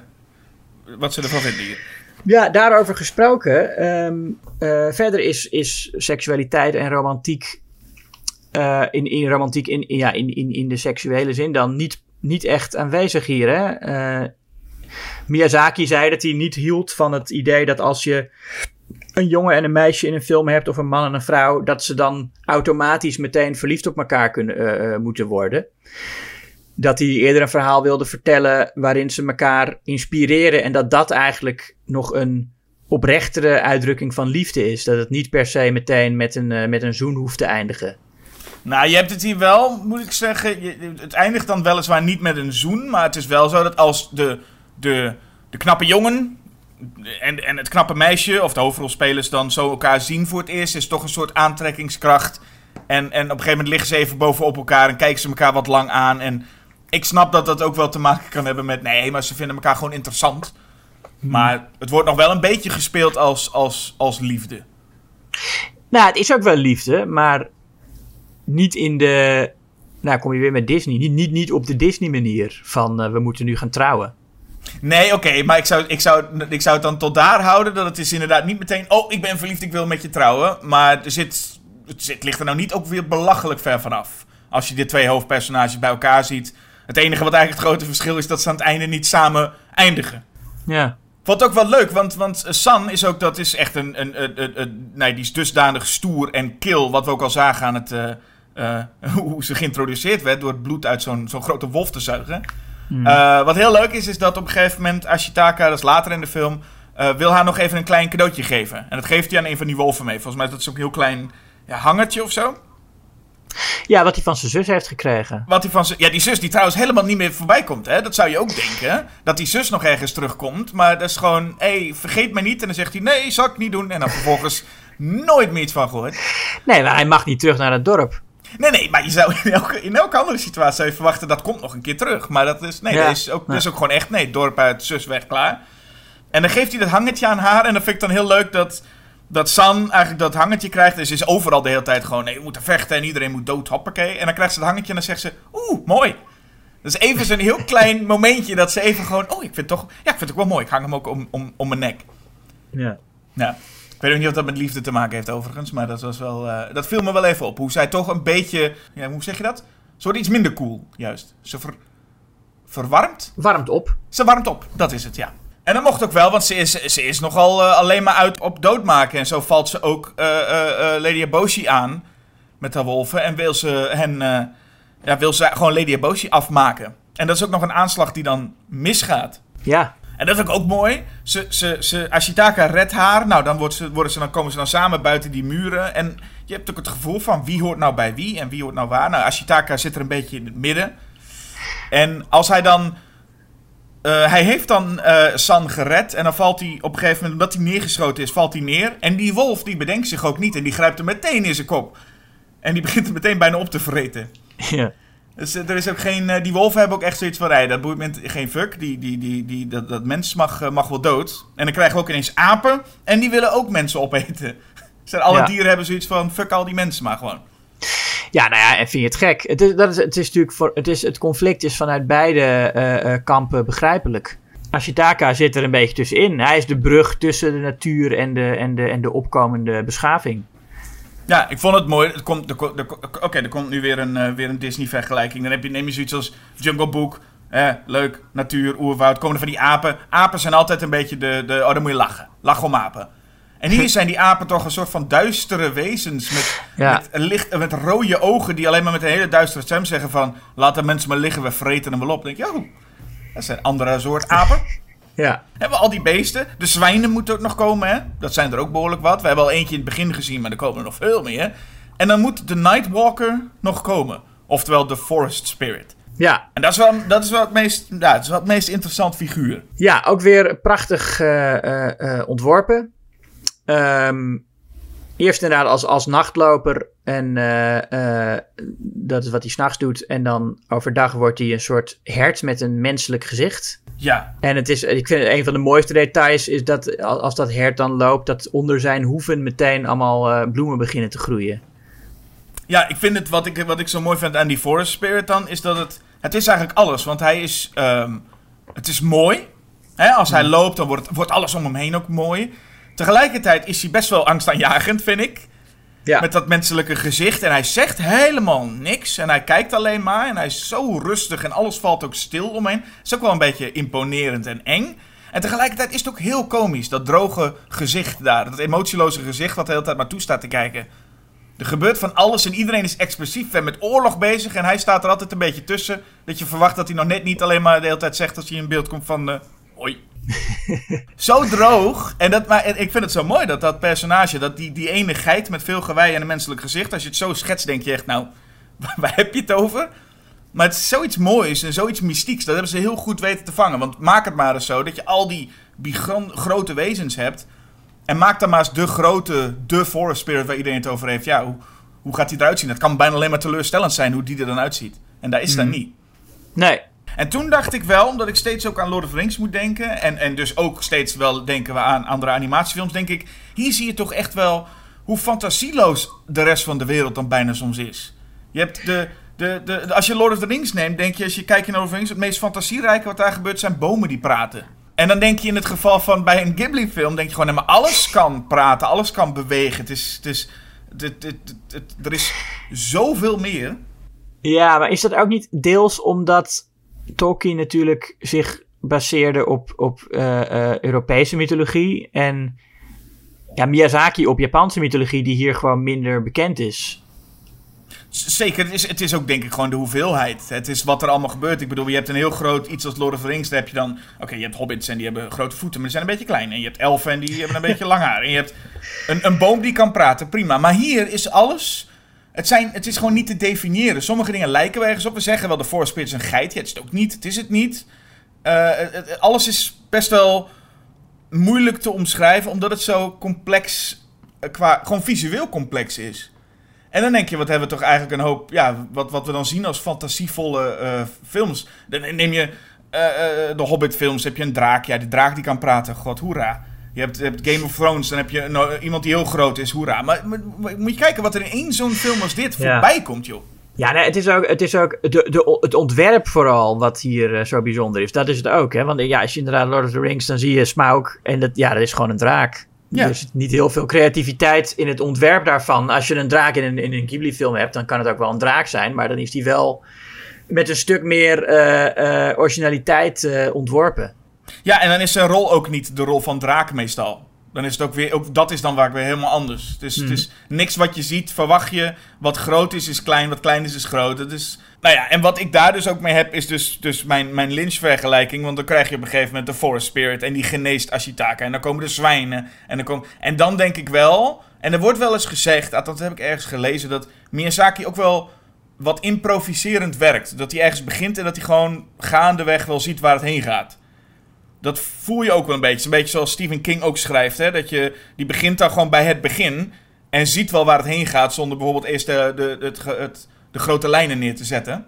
wat ze ervan vinden hier. Ja, daarover gesproken. ehm, eh, verder is, is seksualiteit en romantiek. Eh, in, romantiek in, ja, in, in, in de seksuele zin dan niet, niet echt aanwezig hier. Hè? Eh, Miyazaki zei dat hij niet hield van het idee dat als je een jongen en een meisje in een film hebt, of een man en een vrouw, dat ze dan automatisch meteen verliefd op elkaar kunnen, eh, moeten worden. Dat hij eerder een verhaal wilde vertellen waarin ze elkaar inspireren en dat dat eigenlijk nog een oprechtere uitdrukking van liefde is. Dat het niet per se meteen met een, met een zoen hoeft te eindigen. Nou, je hebt het hier wel, moet ik zeggen. Je, het eindigt dan weliswaar niet met een zoen. Maar het is wel zo dat als de, de, de knappe jongen en, en het knappe meisje, of de hoofdrolspelers, dan zo elkaar zien voor het eerst, is toch een soort aantrekkingskracht. En, en op een gegeven moment liggen ze even bovenop elkaar en kijken ze elkaar wat lang aan. En ik snap dat dat ook wel te maken kan hebben met. Nee, maar ze vinden elkaar gewoon interessant. Maar het wordt nog wel een beetje gespeeld als, als, als liefde. Nou, het is ook wel liefde, maar niet in de. Nou, kom je weer met Disney. Niet, niet, niet op de Disney-manier van eh, we moeten nu gaan trouwen. Nee, oké, maar ik zou, ik, zou, ik zou het dan tot daar houden. Dat het is inderdaad niet meteen. Oh, ik ben verliefd, ik wil met je trouwen. Maar er zit, het zit, ligt er nou niet ook weer belachelijk ver vanaf. Als je de twee hoofdpersonages bij elkaar ziet. Het enige wat eigenlijk het grote verschil is dat ze aan het einde niet samen eindigen. Ja. Wat ook wel leuk, want, want San is ook, dat is echt een, een, een, een- een- nee, die is dusdanig stoer en kil, wat we ook al zagen aan het, eh, eh, hoe ze geïntroduceerd werd door het bloed uit zo'n zo'n grote wolf te zuigen. Eh, wat heel leuk is, is dat op een gegeven moment Ashitaka, dat is later in de film, eh, wil haar nog even een klein cadeautje geven. En dat geeft hij aan een van die wolven mee. Volgens mij is dat zo'n heel klein ja, hangertje of zo. ja, wat hij van zijn zus heeft gekregen. Wat die van zijn. Ja, die zus die trouwens helemaal niet meer voorbij komt. Hè? Dat zou je ook denken. Dat die zus nog ergens terugkomt. Maar dat is gewoon. Hé, hey, vergeet mij niet. En dan zegt hij: Nee, zal ik niet doen. En dan vervolgens nooit meer iets van gehoord. Nee, maar hij mag niet terug naar het dorp. Nee, nee, maar je zou in elke, in elke andere situatie zou je verwachten dat komt nog een keer terug. Maar dat is. Nee, Ja. dat, is ook, dat is ook gewoon echt. Nee, dorp uit, zus weg, klaar. En dan geeft hij dat hangertje aan haar. En dan vind ik dan heel leuk dat. Dat San eigenlijk dat hangertje krijgt. Dus ze is overal de hele tijd gewoon. Nee, we moeten vechten en iedereen moet dood, hoppakee. En dan krijgt ze het hangertje en dan zegt ze. Oeh, mooi. Dat is even zo'n heel klein momentje dat ze even gewoon. Oh, ik vind het toch. Ja, ik vind het ook wel mooi. Ik hang hem ook om, om, om mijn nek. Ja. Ja. Ik weet ook niet of dat met liefde te maken heeft overigens. Maar dat, was wel, eh, dat viel me wel even op. Hoe zij toch een beetje. Ja, hoe zeg je dat? Ze wordt iets minder cool, juist. Ze ver, verwarmt? Warmt op. Ze warmt op, dat is het, ja. En dat mocht ook wel, want ze is, ze is nogal eh, alleen maar uit op doodmaken. En zo valt ze ook eh Lady Eboshi aan met haar wolven. En wil ze hen, ja, wil ze gewoon Lady Eboshi afmaken. En dat is ook nog een aanslag die dan misgaat. Ja. En dat ik ook mooi. Ze, ze, ze, Ashitaka redt haar. Nou, dan, wordt ze, worden ze, dan komen ze dan samen buiten die muren. En je hebt ook het gevoel van wie hoort nou bij wie en wie hoort nou waar. Nou, Ashitaka zit er een beetje in het midden. En als hij dan... eh, hij heeft dan eh, San gered. En dan valt hij op een gegeven moment, omdat hij neergeschoten is, valt hij neer. En die wolf, die bedenkt zich ook niet. En die grijpt hem meteen in zijn kop. En die begint hem meteen bijna op te vreten. ja. Dus eh, er is ook geen. eh, die wolven hebben ook echt zoiets van. Hey, dat boeit me geen fuck. Die, die, die, die, dat, dat mens mag, eh, mag wel dood. En dan krijgen we ook ineens apen. En die willen ook mensen opeten. Dus alle Ja. dieren hebben zoiets van. Fuck al die mensen maar gewoon. Ja, nou ja, en vind je het gek? Het is, dat is, het is natuurlijk voor, het, is, het conflict is vanuit beide kampen begrijpelijk. Ashitaka zit er een beetje tussenin. Hij is de brug tussen de natuur en de, en de, en de opkomende beschaving. Ja, ik vond het mooi. Het komt- er er Oké, er komt nu weer een, eh, weer een Disney-vergelijking. Dan heb je, neem je zoiets als Jungle Book. Eh, leuk, natuur, oerwoud. Komen er van die apen. Apen zijn altijd een beetje de, de... Oh, dan moet je lachen. Lach om apen. En hier zijn die apen toch een soort van duistere wezens. Met, Ja. met, licht, met rode ogen die alleen maar met een hele duistere stem zeggen van... Laat de mensen maar liggen, we vreten hem wel op. Dan denk je, oh, dat zijn andere soort apen. Ja. Hebben we al die beesten. De zwijnen moeten ook nog komen, hè? Dat zijn er ook behoorlijk wat. We hebben al eentje in het begin gezien, maar er komen er nog veel meer. En dan moet de Nightwalker nog komen. Oftewel de Forest Spirit. Ja, En dat is wel, dat is wel, het, meest, ja, het is wel het meest interessant figuur. ja ook weer prachtig eh, eh, eh, ontworpen. Ehm, eerst inderdaad als, als nachtloper. En eh, eh, dat is wat hij s'nachts doet. En dan overdag wordt hij een soort hert met een menselijk gezicht. Ja, En het is, ik vind een van de mooiste details is dat als dat hert dan loopt, dat onder zijn hoeven meteen allemaal eh, bloemen beginnen te groeien. Ja, ik vind het, wat ik, wat ik zo mooi vind aan die Forest Spirit dan, is dat het, het is eigenlijk alles. Want hij is, ehm, het is mooi. Hè, als hij loopt, dan wordt, wordt alles om hem heen ook mooi. Tegelijkertijd is hij best wel angstaanjagend, vind ik. Ja. Met dat menselijke gezicht. En hij zegt helemaal niks. En hij kijkt alleen maar. En hij is zo rustig. En alles valt ook stil omheen. is ook wel een beetje imponerend en eng. En tegelijkertijd is het ook heel komisch. Dat droge gezicht daar. Dat emotieloze gezicht wat de hele tijd maar toe staat te kijken. Er gebeurt van alles en iedereen is expressief en met oorlog bezig. En hij staat er altijd een beetje tussen. Dat je verwacht dat hij nog net niet alleen maar de hele tijd zegt als hij in beeld komt van... eh hoi. zo droog. En dat, maar ik vind het zo mooi dat dat personage, dat die, die ene geit met veel gewei en een menselijk gezicht. Als je het zo schetst, denk je echt, nou, waar heb je het over? Maar het is zoiets moois en zoiets mystieks. Dat hebben ze heel goed weten te vangen. Want maak het maar eens zo dat je al die grote wezens hebt. En maak dan maar eens de grote, de forest spirit waar iedereen het over heeft. Ja, hoe, hoe gaat die eruit zien? Het kan bijna alleen maar teleurstellend zijn hoe die er dan uitziet. En daar is dat niet. Nee, En toen dacht ik wel, omdat ik steeds ook aan Lord of the Rings moet denken. En, en dus ook steeds wel denken we aan andere animatiefilms. Denk ik, hier zie je toch echt wel hoe fantasieloos de rest van de wereld dan bijna soms is. Je hebt de, de, de, als je Lord of the Rings neemt, denk je, als je kijkt naar Lord of the Rings, het meest fantasierijke wat daar gebeurt zijn bomen die praten. En dan denk je in het geval van bij een Ghibli-film, denk je gewoon, nee, maar alles kan praten, alles kan bewegen. Het is, het is, het, het- het- er is zoveel meer. Ja, maar is dat ook niet deels omdat Tolkien natuurlijk zich baseerde op, op eh, eh, Europese mythologie en ja, Miyazaki op Japanse mythologie die hier gewoon minder bekend is? Zeker, het is, het is ook denk ik gewoon de hoeveelheid. Het is wat er allemaal gebeurt. Ik bedoel, je hebt een heel groot iets als Lord of the Rings. Daar heb je dan, oké, je hebt hobbits en die hebben grote voeten, maar die zijn een beetje klein. En je hebt elfen en die hebben een beetje lang haar. En je hebt een, een boom die kan praten, prima. Maar hier is alles, het, zijn, het is gewoon niet te definiëren. Sommige dingen lijken wel ergens op. We zeggen wel, de Spirit is een geit. Ja, het is het ook niet, het is het niet. Eh, alles is best wel moeilijk te omschrijven, omdat het zo complex, eh, qua, gewoon visueel complex is. En dan denk je, wat hebben we toch eigenlijk een hoop, ja, wat, wat we dan zien als fantasievolle eh, films. Dan neem je de Hobbit-films, heb je een draak, ja, die draak die kan praten, god, hoera. Je hebt, je hebt Game of Thrones, dan heb je nou, iemand die heel groot is, hoera. Maar, maar- maar moet je kijken wat er in één zo'n film als dit Ja. voorbij komt, joh. Ja, nee, het is ook, het, is ook de, de, het ontwerp vooral wat hier eh, zo bijzonder is. Dat is het ook, hè. Want eh, ja, als je inderdaad Lord of the Rings, dan zie je Smaug en dat, ja, dat is gewoon een draak. Ja. Zit niet heel veel creativiteit in het ontwerp daarvan. Als je een draak in een, in een Ghibli-film hebt, dan kan het ook wel een draak zijn. Maar dan is die wel met een stuk meer eh, eh, originaliteit eh, ontworpen. Ja, en dan is zijn rol ook niet de rol van draak meestal. Dan is het ook weer, ook dat is dan waar ik weer helemaal anders. Het is, het is niks wat je ziet, verwacht je. Wat groot is, is klein. Wat klein is, is groot. Het is, nou ja, en wat ik daar dus ook mee heb, is dus, dus mijn, mijn Lynch-vergelijking. Want dan krijg je op een gegeven moment de Forest Spirit. En die geneest Ashitaka. En dan komen de zwijnen. En dan, komen, en dan denk ik wel, en er wordt wel eens gezegd, ah, dat heb ik ergens gelezen, dat Miyazaki ook wel wat improviserend werkt. Dat hij ergens begint en dat hij gewoon gaandeweg wel ziet waar het heen gaat. Dat voel je ook wel een beetje. Het is een beetje zoals Stephen King ook schrijft. Hè? Dat je, die begint dan gewoon bij het begin. En ziet wel waar het heen gaat. Zonder bijvoorbeeld eerst de, de, het, de grote lijnen neer te zetten.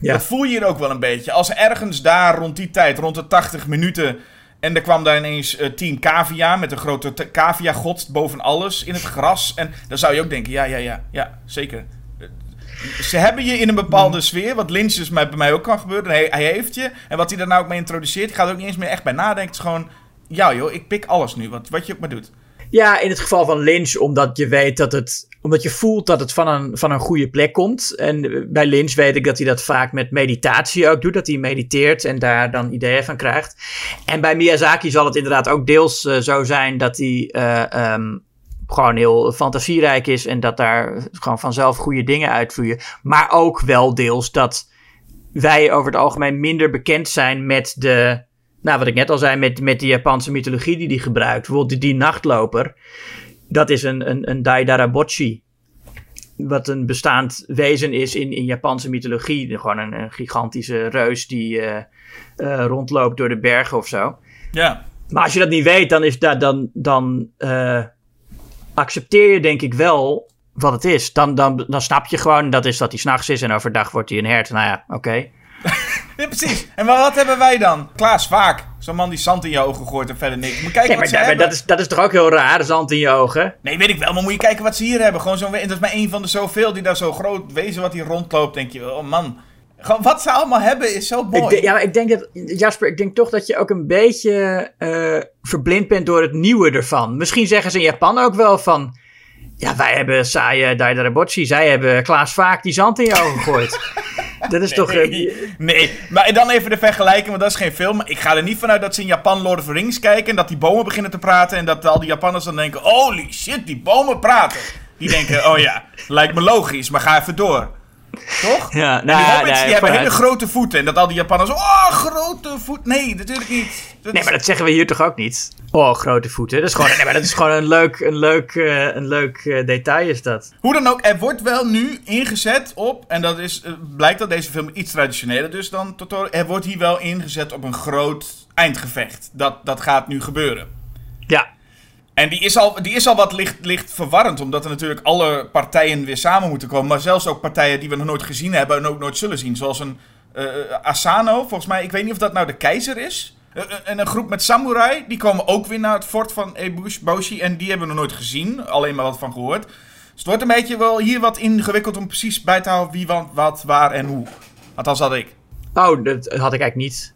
Ja. Dat voel je hier ook wel een beetje. Als ergens daar rond die tijd, rond de 80 minuten. En er kwam daar ineens eh, 10 cavia met een grote te- cavia-god boven alles in het gras. En dan zou je ook denken: ja, ja, ja, ja, zeker. Ze hebben je in een bepaalde sfeer, wat Lynch dus bij mij ook kan gebeuren. Hij, hij heeft je. En wat hij daar nou ook mee introduceert, ik ga er ook niet eens meer echt bij nadenken. Het is gewoon, ja joh, ik pik alles nu, wat, wat je ook maar doet. Ja, in het geval van Lynch, omdat je weet dat het. Omdat je voelt dat het van een, van een goede plek komt. En bij Lynch weet ik dat hij dat vaak met meditatie ook doet. Dat hij mediteert en daar dan ideeën van krijgt. En bij Miyazaki zal het inderdaad ook deels eh, zo zijn dat hij. eh, ehm, gewoon heel fantasierijk is en dat daar gewoon vanzelf goede dingen uitvloeien. Maar ook wel deels dat wij over het algemeen minder bekend zijn met de. Nou, wat ik net al zei, met, met de Japanse mythologie die hij gebruikt. Bijvoorbeeld die, die nachtloper. Dat is een, een, een Daidarabochi. wat een bestaand wezen is in, in Japanse mythologie. Gewoon een, een gigantische reus die eh, eh, rondloopt door de bergen of zo. Ja. Maar als je dat niet weet, dan, is dat, dan, dan eh, accepteer je denk ik wel wat het is. Dan, dan, dan snap je gewoon dat is dat hij s'nachts is en overdag wordt hij een hert. Nou ja, oké. Ja, precies. En wat hebben wij dan? Klaas Vaak. Zo'n man die zand in je ogen gooit en verder niks. Moet kijken Nee, wat maar, ze maar dat, is, dat is toch ook heel raar, zand in je ogen? Nee, weet ik wel, maar moet je kijken wat ze hier hebben. Gewoon zo'n... Dat is maar één van de zoveel die daar zo groot wezen wat hier rondloopt. Denk je, oh man. Gewoon wat ze allemaal hebben is zo mooi. Ik denk- ja, maar ik denk dat, Jasper, ik denk toch dat je ook een beetje eh, verblind bent door het nieuwe ervan. Misschien zeggen ze in Japan ook wel van, ja, wij hebben saaie Daidarabotchi, zij hebben Klaas Vaak die zand in je ogen gegooid. dat is toch... Nee, nee, maar dan even de vergelijking, want dat is geen film. Ik ga er niet vanuit dat ze in Japan Lord of the Rings kijken en dat die bomen beginnen te praten en dat al die Japanners dan denken, holy shit, die bomen praten. Die denken, oh ja, lijkt me logisch, maar ga even door. Toch? Ja, nou die hobbits, nee, die hebben hele grote voeten en dat al die Japanners, oh, grote voet. Nee, natuurlijk niet. Dat Nee, maar dat zeggen we hier toch ook niet? Oh, grote voeten. Dat is gewoon, nee, maar dat is gewoon een leuk, een leuk, eh, een leuk eh, detail is dat. Hoe dan ook, er wordt wel nu ingezet op, en dat is, eh, blijkt dat deze film iets traditioneler dus dan Totoro, er wordt hier wel ingezet op een groot eindgevecht. Dat, dat gaat nu gebeuren. Ja, En die is al, die is al wat licht, licht verwarrend, omdat er natuurlijk alle partijen weer samen moeten komen. Maar zelfs ook partijen die we nog nooit gezien hebben en ook nooit zullen zien. Zoals een eh, Asano, volgens mij, ik weet niet of dat nou de keizer is. Eh, eh, En een groep met samurai, die komen ook weer naar het fort van Eboshi. En die hebben we nog nooit gezien, alleen maar wat van gehoord. Dus het wordt een beetje wel hier wat ingewikkeld om precies bij te houden wie, wat, wat waar en hoe. Althans had ik. oh, dat had ik eigenlijk niet.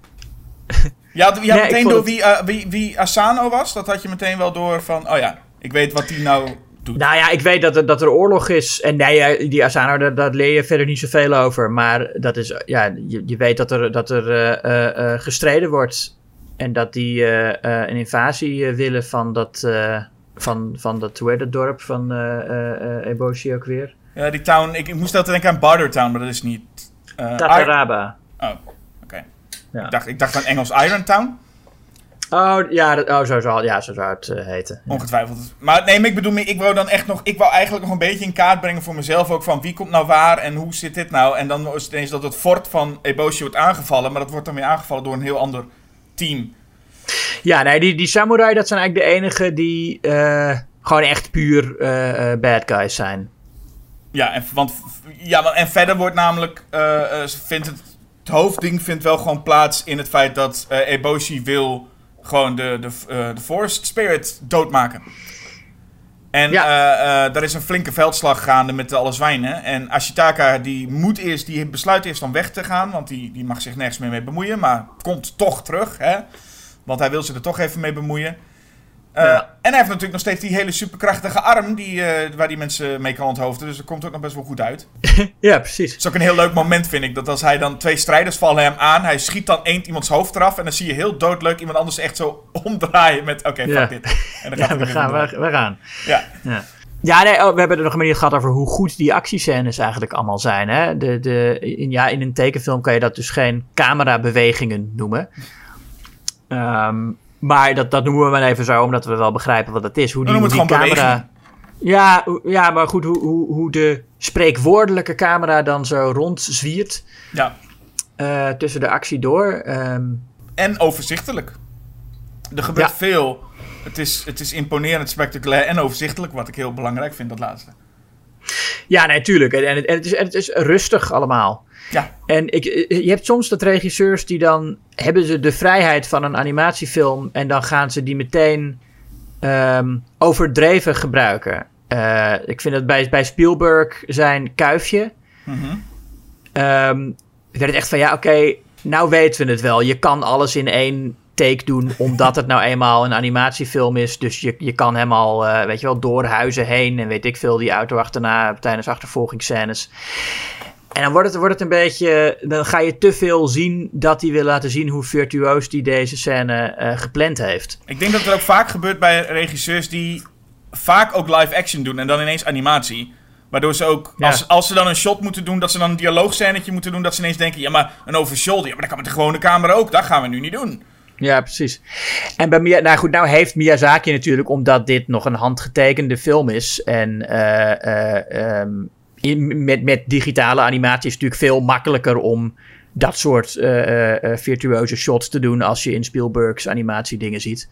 Je had, je had Nee, meteen door het- wie, eh, wie, wie Asano was, dat had je meteen wel door van, oh ja, ik weet wat die nou doet. Nou ja, ik weet dat er, dat er oorlog is. En nee, ja, die Asano, daar, daar leer je verder niet zoveel over. Maar dat is, ja, je, je weet dat er, dat er eh, eh, eh, gestreden wordt. En dat die eh, eh, een invasie eh, willen van dat, eh, van, van dat, hoe heet dat dorp van eh eh, eh, Eboshi ook weer? Ja, die town. Ik, ik moest altijd denken aan Barter Town, maar dat is niet. eh, Tataraba. Ir- oh, oké. Ja. Ik, dacht, ik dacht aan Engels Iron Town, Oh, ja, dat, oh, zo, zou, ja, zo zou het eh, heten. Ja. ongetwijfeld. Maar nee, maar ik bedoel, ik wou dan echt nog. Ik wou eigenlijk nog een beetje in kaart brengen voor mezelf ook van wie komt nou waar en hoe zit dit nou. En dan is het ineens dat het fort van Eboshi wordt aangevallen, maar dat wordt dan weer aangevallen door een heel ander team. Ja, nee, die, die samurai, dat zijn eigenlijk de enigen die eh, gewoon echt puur eh, bad guys zijn. Ja, en, want, ja, en verder wordt namelijk. vindt het, het hoofdding vindt wel gewoon plaats in het feit dat eh, Eboshi wil gewoon de, de, eh, de Forest Spirit doodmaken. En Ja. eh, daar is een flinke veldslag gaande met alle zwijnen. En Ashitaka die moet eerst, die besluit eerst om weg te gaan, want die, die mag zich nergens meer mee bemoeien, maar komt toch terug, hè? Want hij wil zich er toch even mee bemoeien. Eh, Ja. En hij heeft natuurlijk nog steeds die hele superkrachtige arm die, eh, waar die mensen mee kan onthoofden. Dus dat komt ook nog best wel goed uit. ja, precies. Het is ook een heel leuk moment, vind ik. Dat als hij dan twee strijders vallen hem aan. Hij schiet dan één iemands hoofd eraf. En dan zie je heel doodleuk iemand anders echt zo omdraaien met... Oké, fuck dit. En dan gaat Ja, we gaan, we, we gaan. Ja. Ja, ja nee, oh, we hebben er nog een manier gehad over hoe goed die actiescènes eigenlijk allemaal zijn. Hè? De, de, in, ja, in een tekenfilm kan je dat dus geen camerabewegingen noemen. Ehm, maar dat, dat noemen we maar even zo, omdat we wel begrijpen wat het is. Hoe die, hoe die camera. Ja, ja, maar goed, hoe, hoe, hoe de spreekwoordelijke camera dan zo rondzwiert ja. eh, tussen de actie door. Ehm, En overzichtelijk. Er gebeurt Ja. veel. Het is, het is imponerend, spectaculair en overzichtelijk. Wat ik heel belangrijk vind, dat laatste. ja, nee, tuurlijk. En, en, het, en het is, en het is rustig allemaal. Ja. En ik, je hebt soms dat regisseurs die dan hebben ze de vrijheid van een animatiefilm en dan gaan ze die meteen ehm, overdreven gebruiken. Eh, ik vind dat bij, bij Spielberg zijn kuifje. Ehm, werd het echt van ja, oké, nou weten we het wel. Je kan alles in één take doen, omdat het nou eenmaal een animatiefilm is. Dus je, je kan hem al, eh, weet je wel, door huizen heen en weet ik veel, die auto achterna tijdens achtervolgingsscènes. En dan wordt het, wordt het een beetje. Dan ga je te veel zien dat hij wil laten zien hoe virtuoos die deze scène eh, gepland heeft. Ik denk dat het ook vaak gebeurt bij regisseurs die vaak ook live action doen en dan ineens animatie. Waardoor ze ook, Ja. als, als ze dan een shot moeten doen, dat ze dan een dialoogscènetje moeten doen, dat ze ineens denken, ja maar een overshoulder, ja maar dat kan met de gewone camera ook, dat gaan we nu niet doen. Ja, precies. En bij Mia, nou goed, nou heeft Miyazaki natuurlijk, omdat dit nog een handgetekende film is. En ehm, in, met, met digitale animatie is het natuurlijk veel makkelijker om dat soort uh, virtuoze shots te doen als je in Spielberg's animatiedingen ziet.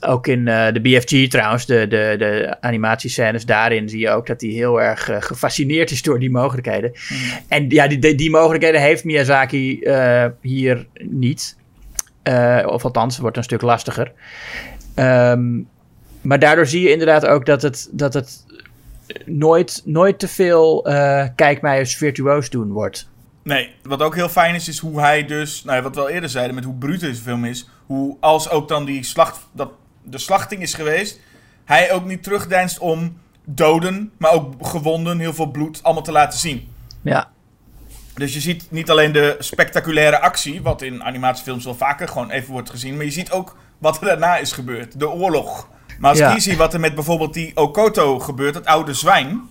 Ook in de BFG trouwens, de, de, de animatiescènes daarin zie je ook dat hij heel erg gefascineerd is door die mogelijkheden. Mm. En ja, die, die, mogelijkheden heeft Miyazaki hier niet. of althans, het wordt een stuk lastiger. Um, maar daardoor zie je inderdaad ook dat het, dat het nooit, nooit te veel uh, kijk mij eens virtuoos doen wordt. Nee, wat ook heel fijn is, is hoe hij dus, nou ja, wat we al eerder zeiden, met hoe bruut deze film is. Hoe als ook dan die slacht, dat de slachting is geweest, hij ook niet terugdeinst om doden, maar ook gewonden, heel veel bloed, allemaal te laten zien. Ja. Dus je ziet niet alleen de spectaculaire actie, wat in animatiefilms wel vaker gewoon even wordt gezien, maar je ziet ook wat er daarna is gebeurd. De oorlog. Maar als ja. ik zie wat er met bijvoorbeeld die Okoto gebeurt, het oude zwijn.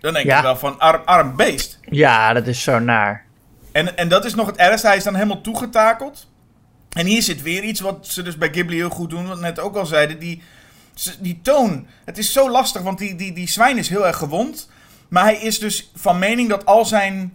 Dan denk je wel van arm, arm beest. Ja, dat is zo naar. En, en dat is nog het ergste. Hij is dan helemaal toegetakeld. En hier zit weer iets wat ze dus bij Ghibli heel goed doen. Wat we net ook al zeiden. Die, die toon. Het is zo lastig, want die, die, die zwijn is heel erg gewond. Maar hij is dus van mening dat al zijn,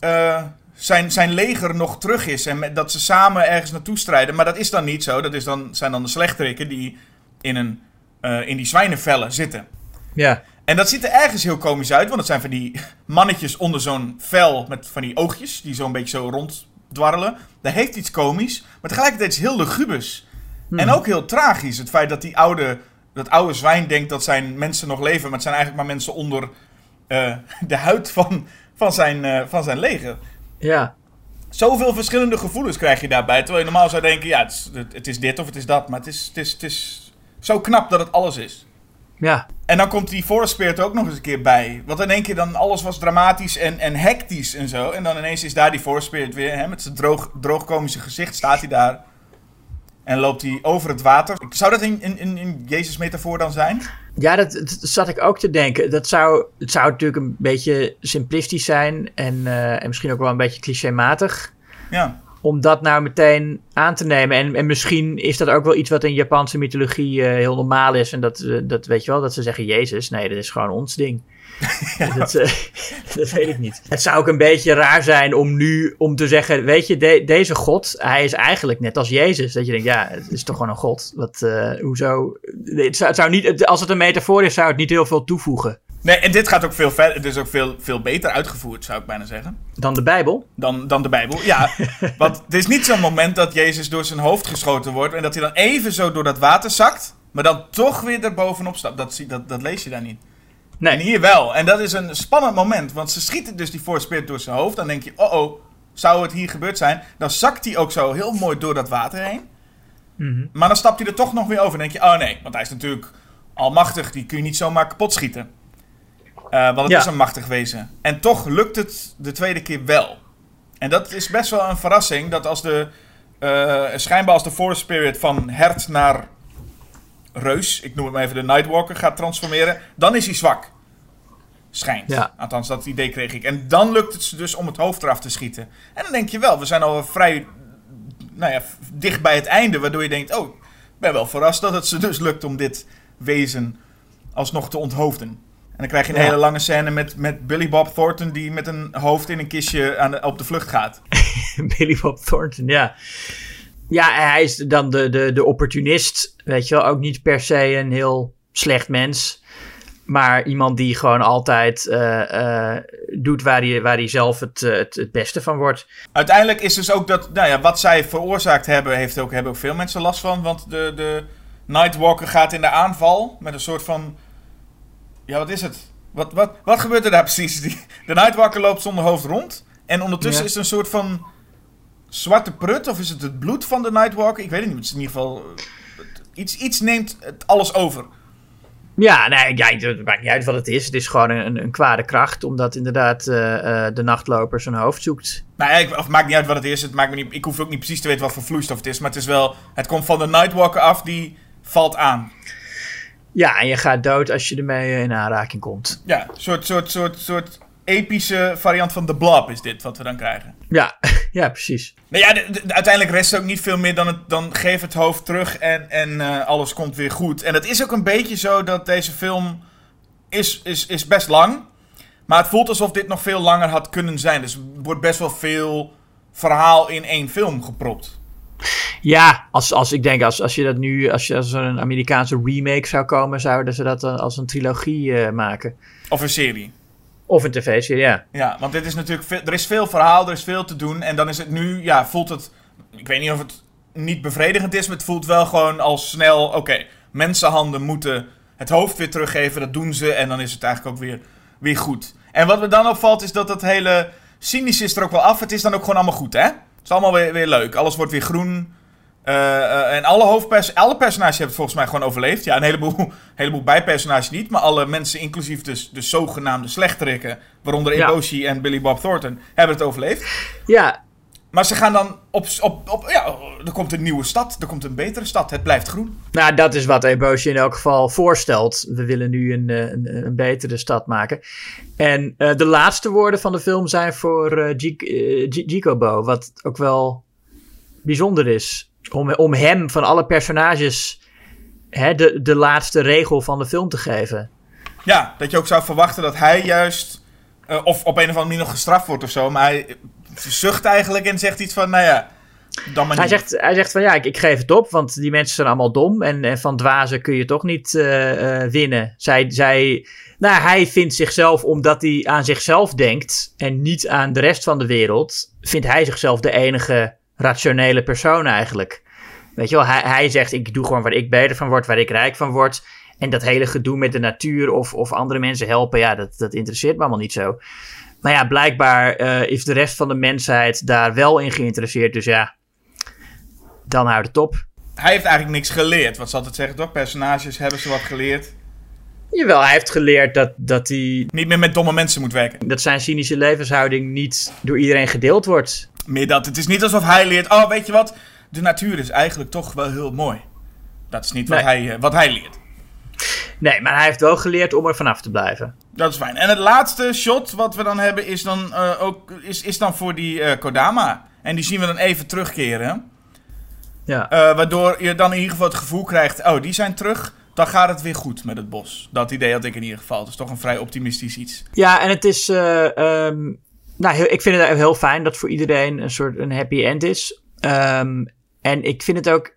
uh, zijn, zijn leger nog terug is. En dat ze samen ergens naartoe strijden. Maar dat is dan niet zo. Dat is dan, zijn dan de slechterikken die in, een, uh, in die zwijnenvellen zitten. Ja. En dat ziet er ergens heel komisch uit, want het zijn van die mannetjes onder zo'n vel met van die oogjes die zo'n beetje zo ronddwarrelen. Dat heeft iets komisch, maar tegelijkertijd is heel lugubus. Hmm. En ook heel tragisch, het feit dat die oude, dat oude zwijn denkt dat zijn mensen nog leven, maar het zijn eigenlijk maar mensen onder uh, de huid van, van, zijn, uh, van zijn leger. Ja. Zoveel verschillende gevoelens krijg je daarbij, terwijl je normaal zou denken, ja, het is, het is dit of het is dat, maar het is, het is, het is zo knap dat het alles is. Ja. En dan komt die Forest Spirit er ook nog eens een keer bij. Want in één keer dan alles was dramatisch en, en hectisch en zo. En dan ineens is daar die Forest Spirit weer. Hè, met zijn droog, droogkomische gezicht staat hij daar. En loopt hij over het water. Zou dat in, in, in Jezus metafoor dan zijn? Ja, dat, dat, zat ik ook te denken. Dat zou, het zou natuurlijk een beetje simplistisch zijn. En, uh, en misschien ook wel een beetje clichématig. Ja om dat nou meteen aan te nemen. En, en misschien is dat ook wel iets wat in Japanse mythologie uh, heel normaal is. En dat, uh, dat weet je wel, dat ze zeggen Jezus. Nee, dat is gewoon ons ding. Ja. Dat, uh, dat, weet ik niet. Het zou ook een beetje raar zijn om nu om te zeggen: Weet je, de, deze God, hij is eigenlijk net als Jezus. Dat je denkt: Ja, het is toch gewoon een God. Wat, hoezo? Het zou, het zou niet, als het een metafoor is, zou het niet heel veel toevoegen. Nee, en dit gaat ook veel verder. Het is ook veel, veel beter uitgevoerd, zou ik bijna zeggen. Dan de Bijbel? Dan, dan de Bijbel, ja. Want het is niet zo'n moment dat Jezus door zijn hoofd geschoten wordt. en dat hij dan even zo door dat water zakt. maar dan toch weer er bovenop stapt. Dat, dat, dat lees je daar niet. Nee. En hier wel. En dat is een spannend moment. Want ze schieten dus die Force Spirit door zijn hoofd. Dan denk je: oh oh, zou het hier gebeurd zijn? Dan zakt hij ook zo heel mooi door dat water heen. Mm Maar dan stapt hij er toch nog weer over. En denk je: oh nee, want hij is natuurlijk almachtig. Die kun je niet zomaar kapot schieten. Uh, want het is een machtig wezen. En toch lukt het de tweede keer wel. En dat is best wel een verrassing. Dat als de. Uh, schijnbaar als de Forest Spirit van hert naar reus. Ik noem het maar even de Nightwalker gaat transformeren. Dan is hij zwak. Schijnt. Ja. Althans, dat idee kreeg ik. En dan lukt het ze dus om het hoofd eraf te schieten. En dan denk je wel, we zijn al vrij. Nou ja, dicht bij het einde. Waardoor je denkt: oh, ik ben wel verrast dat het ze dus lukt om dit wezen alsnog te onthoofden. En dan krijg je een hele lange scène met, met Billy Bob Thornton die met een hoofd in een kistje aan de, op de vlucht gaat. Billy Bob Thornton, ja. Ja, hij is dan de, de, de opportunist, weet je wel. Ook niet per se een heel slecht mens. Maar iemand die gewoon altijd uh, uh, doet waar hij, waar hij zelf het, uh, het, het, beste van wordt. Uiteindelijk is dus ook dat, nou ja, wat zij veroorzaakt hebben, heeft ook, hebben ook veel mensen last van. Want de, de Nightwalker gaat in de aanval met een soort van ja, wat is het? Wat, wat, wat gebeurt er daar precies? de Nightwalker loopt zonder hoofd rond. En ondertussen is het een soort van zwarte prut. Of is het het bloed van de Nightwalker? Ik weet het niet. Het is in ieder geval... Iets, iets neemt het alles over. Ja, nee, ja, het maakt niet uit wat het is. Het is gewoon een, een kwade kracht, omdat inderdaad uh, uh, de nachtloper zijn hoofd zoekt. Nou ja, ik, of het maakt niet uit wat het is. Het maakt me niet, ik hoef ook niet precies te weten wat voor vloeistof het is. Maar het is wel, het komt van de Nightwalker af, die valt aan. Ja, en je gaat dood als je ermee in aanraking komt. Ja, een soort, soort, soort, soort epische variant van de Blob is dit wat we dan krijgen. Ja, ja precies. Nou ja, uiteindelijk rest ook niet veel meer dan, het, dan geef het hoofd terug en, en uh, alles komt weer goed. En het is ook een beetje zo dat deze film is, is, is best lang. Maar het voelt alsof dit nog veel langer had kunnen zijn. Dus er wordt best wel veel verhaal in één film gepropt. Ja, als, als ik denk, als, als je dat nu, als, je, als er een Amerikaanse remake zou komen, zouden ze dat als een trilogie uh, maken. Of een serie. Of een tv-serie, ja. Ja, want dit is natuurlijk, veel, er is veel verhaal, er is veel te doen. En dan is het nu, ja, voelt het, ik weet niet of het niet bevredigend is, maar het voelt wel gewoon al snel, oké, mensenhanden moeten het hoofd weer teruggeven, dat doen ze. En dan is het eigenlijk ook weer, weer goed. En wat me dan opvalt is dat het hele cynisch is er ook wel af. Het is dan ook gewoon allemaal goed, hè? Het is allemaal weer, weer leuk. Alles wordt weer groen. Uh, uh, en alle, hoofdpers alle personages hebben het volgens mij gewoon overleefd. Ja, een heleboel, heleboel bijpersonages niet. Maar alle mensen, inclusief dus de zogenaamde slechterikken... waaronder Eboshi ja. en Billy Bob Thornton, hebben het overleefd. Ja. Maar ze gaan dan op, op, op... Ja, er komt een nieuwe stad. Er komt een betere stad. Het blijft groen. Nou, dat is wat Eboshi in elk geval voorstelt. We willen nu een, een, een betere stad maken. En uh, de laatste woorden van de film zijn voor Jikobo. Wat ook wel bijzonder is om, om hem van alle personages hè, de, de laatste regel van de film te geven. Ja, dat je ook zou verwachten dat hij juist, uh, of op een of andere manier nog gestraft wordt of zo, maar hij zucht eigenlijk en zegt iets van, nou ja, dan maar hij zegt, hij zegt van ja, ik, ik, geef het op, want die mensen zijn allemaal dom en, en van dwazen kun je toch niet uh, uh, winnen. Zij, zij, nou, hij vindt zichzelf, omdat hij aan zichzelf denkt en niet aan de rest van de wereld, vindt hij zichzelf de enige rationele persoon eigenlijk. Weet je wel, hij, hij zegt ik doe gewoon waar ik beter van word, waar ik rijk van word. En dat hele gedoe met de natuur of, of andere mensen helpen, ja, dat, dat interesseert me allemaal niet zo. Maar ja, blijkbaar uh, is de rest van de mensheid daar wel in geïnteresseerd. Dus ja, dan houdt het op. Hij heeft eigenlijk niks geleerd. Wat zal het zeggen toch? Personages hebben ze wat geleerd. Jawel, hij heeft geleerd dat, dat hij... Niet meer met domme mensen moet werken. Dat zijn cynische levenshouding niet door iedereen gedeeld wordt. Meer dat. Het is niet alsof hij leert... Oh, weet je wat? De natuur is eigenlijk toch wel heel mooi. Dat is niet wat, hij, wat hij leert. Nee, maar hij heeft wel geleerd om er vanaf te blijven. Dat is fijn. En het laatste shot wat we dan hebben is dan, uh, ook, is, is dan voor die uh, Kodama. En die zien we dan even terugkeren. Ja. Uh, waardoor je dan in ieder geval het gevoel krijgt... Oh, die zijn terug dan gaat het weer goed met het bos. Dat idee had ik in ieder geval. Het is toch een vrij optimistisch iets. Ja, en het is. Um, nou, heel, ik vind het heel fijn dat voor iedereen een soort een happy end is. Um, en ik vind het ook.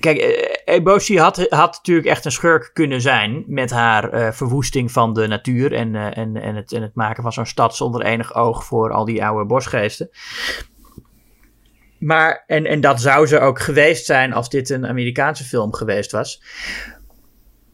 Kijk, Eboshi had, had natuurlijk echt een schurk kunnen zijn met haar uh, verwoesting van de natuur en, uh, en, en, het, en het maken van zo'n stad zonder enig oog voor al die oude bosgeesten. Maar, en, en dat zou ze ook geweest zijn als dit een Amerikaanse film geweest was.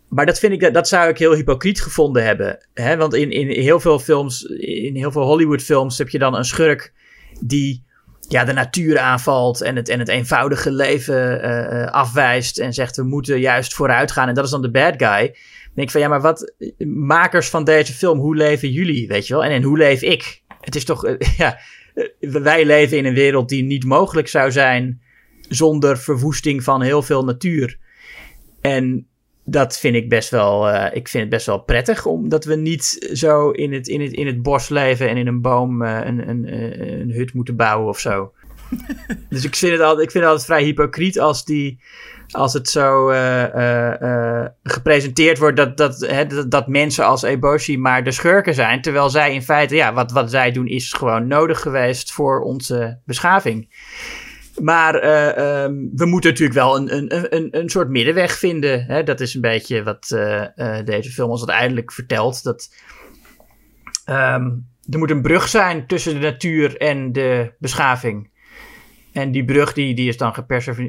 Maar dat vind ik, dat zou ik heel hypocriet gevonden hebben. Hè? Want in, in heel veel films, in heel veel Hollywood films heb je dan een schurk die ja, de natuur aanvalt en het, en het eenvoudige leven uh, afwijst en zegt we moeten juist vooruit gaan en dat is dan de bad guy. Dan denk ik van ja, maar wat makers van deze film, hoe leven jullie, weet je wel? En, en hoe leef ik? Het is toch, uh, ja, wij leven in een wereld die niet mogelijk zou zijn zonder verwoesting van heel veel natuur. En dat vind ik best wel, uh, ik vind het best wel prettig, omdat we niet zo in het, in het, in het bos leven en in een boom uh, een, een, een hut moeten bouwen of zo. dus ik vind, het altijd, ik vind het altijd vrij hypocriet als, die, als het zo uh, gepresenteerd wordt dat, dat, hè, dat, dat, mensen als Eboshi maar de schurken zijn. Terwijl zij in feite, ja, wat, wat zij doen is gewoon nodig geweest voor onze beschaving. Maar uh, um, we moeten natuurlijk wel een, een, een, een soort middenweg vinden. Hè? Dat is een beetje wat uh, uh, deze film ons uiteindelijk vertelt. Dat, um, er moet een brug zijn tussen de natuur en de beschaving. En die brug die, die is dan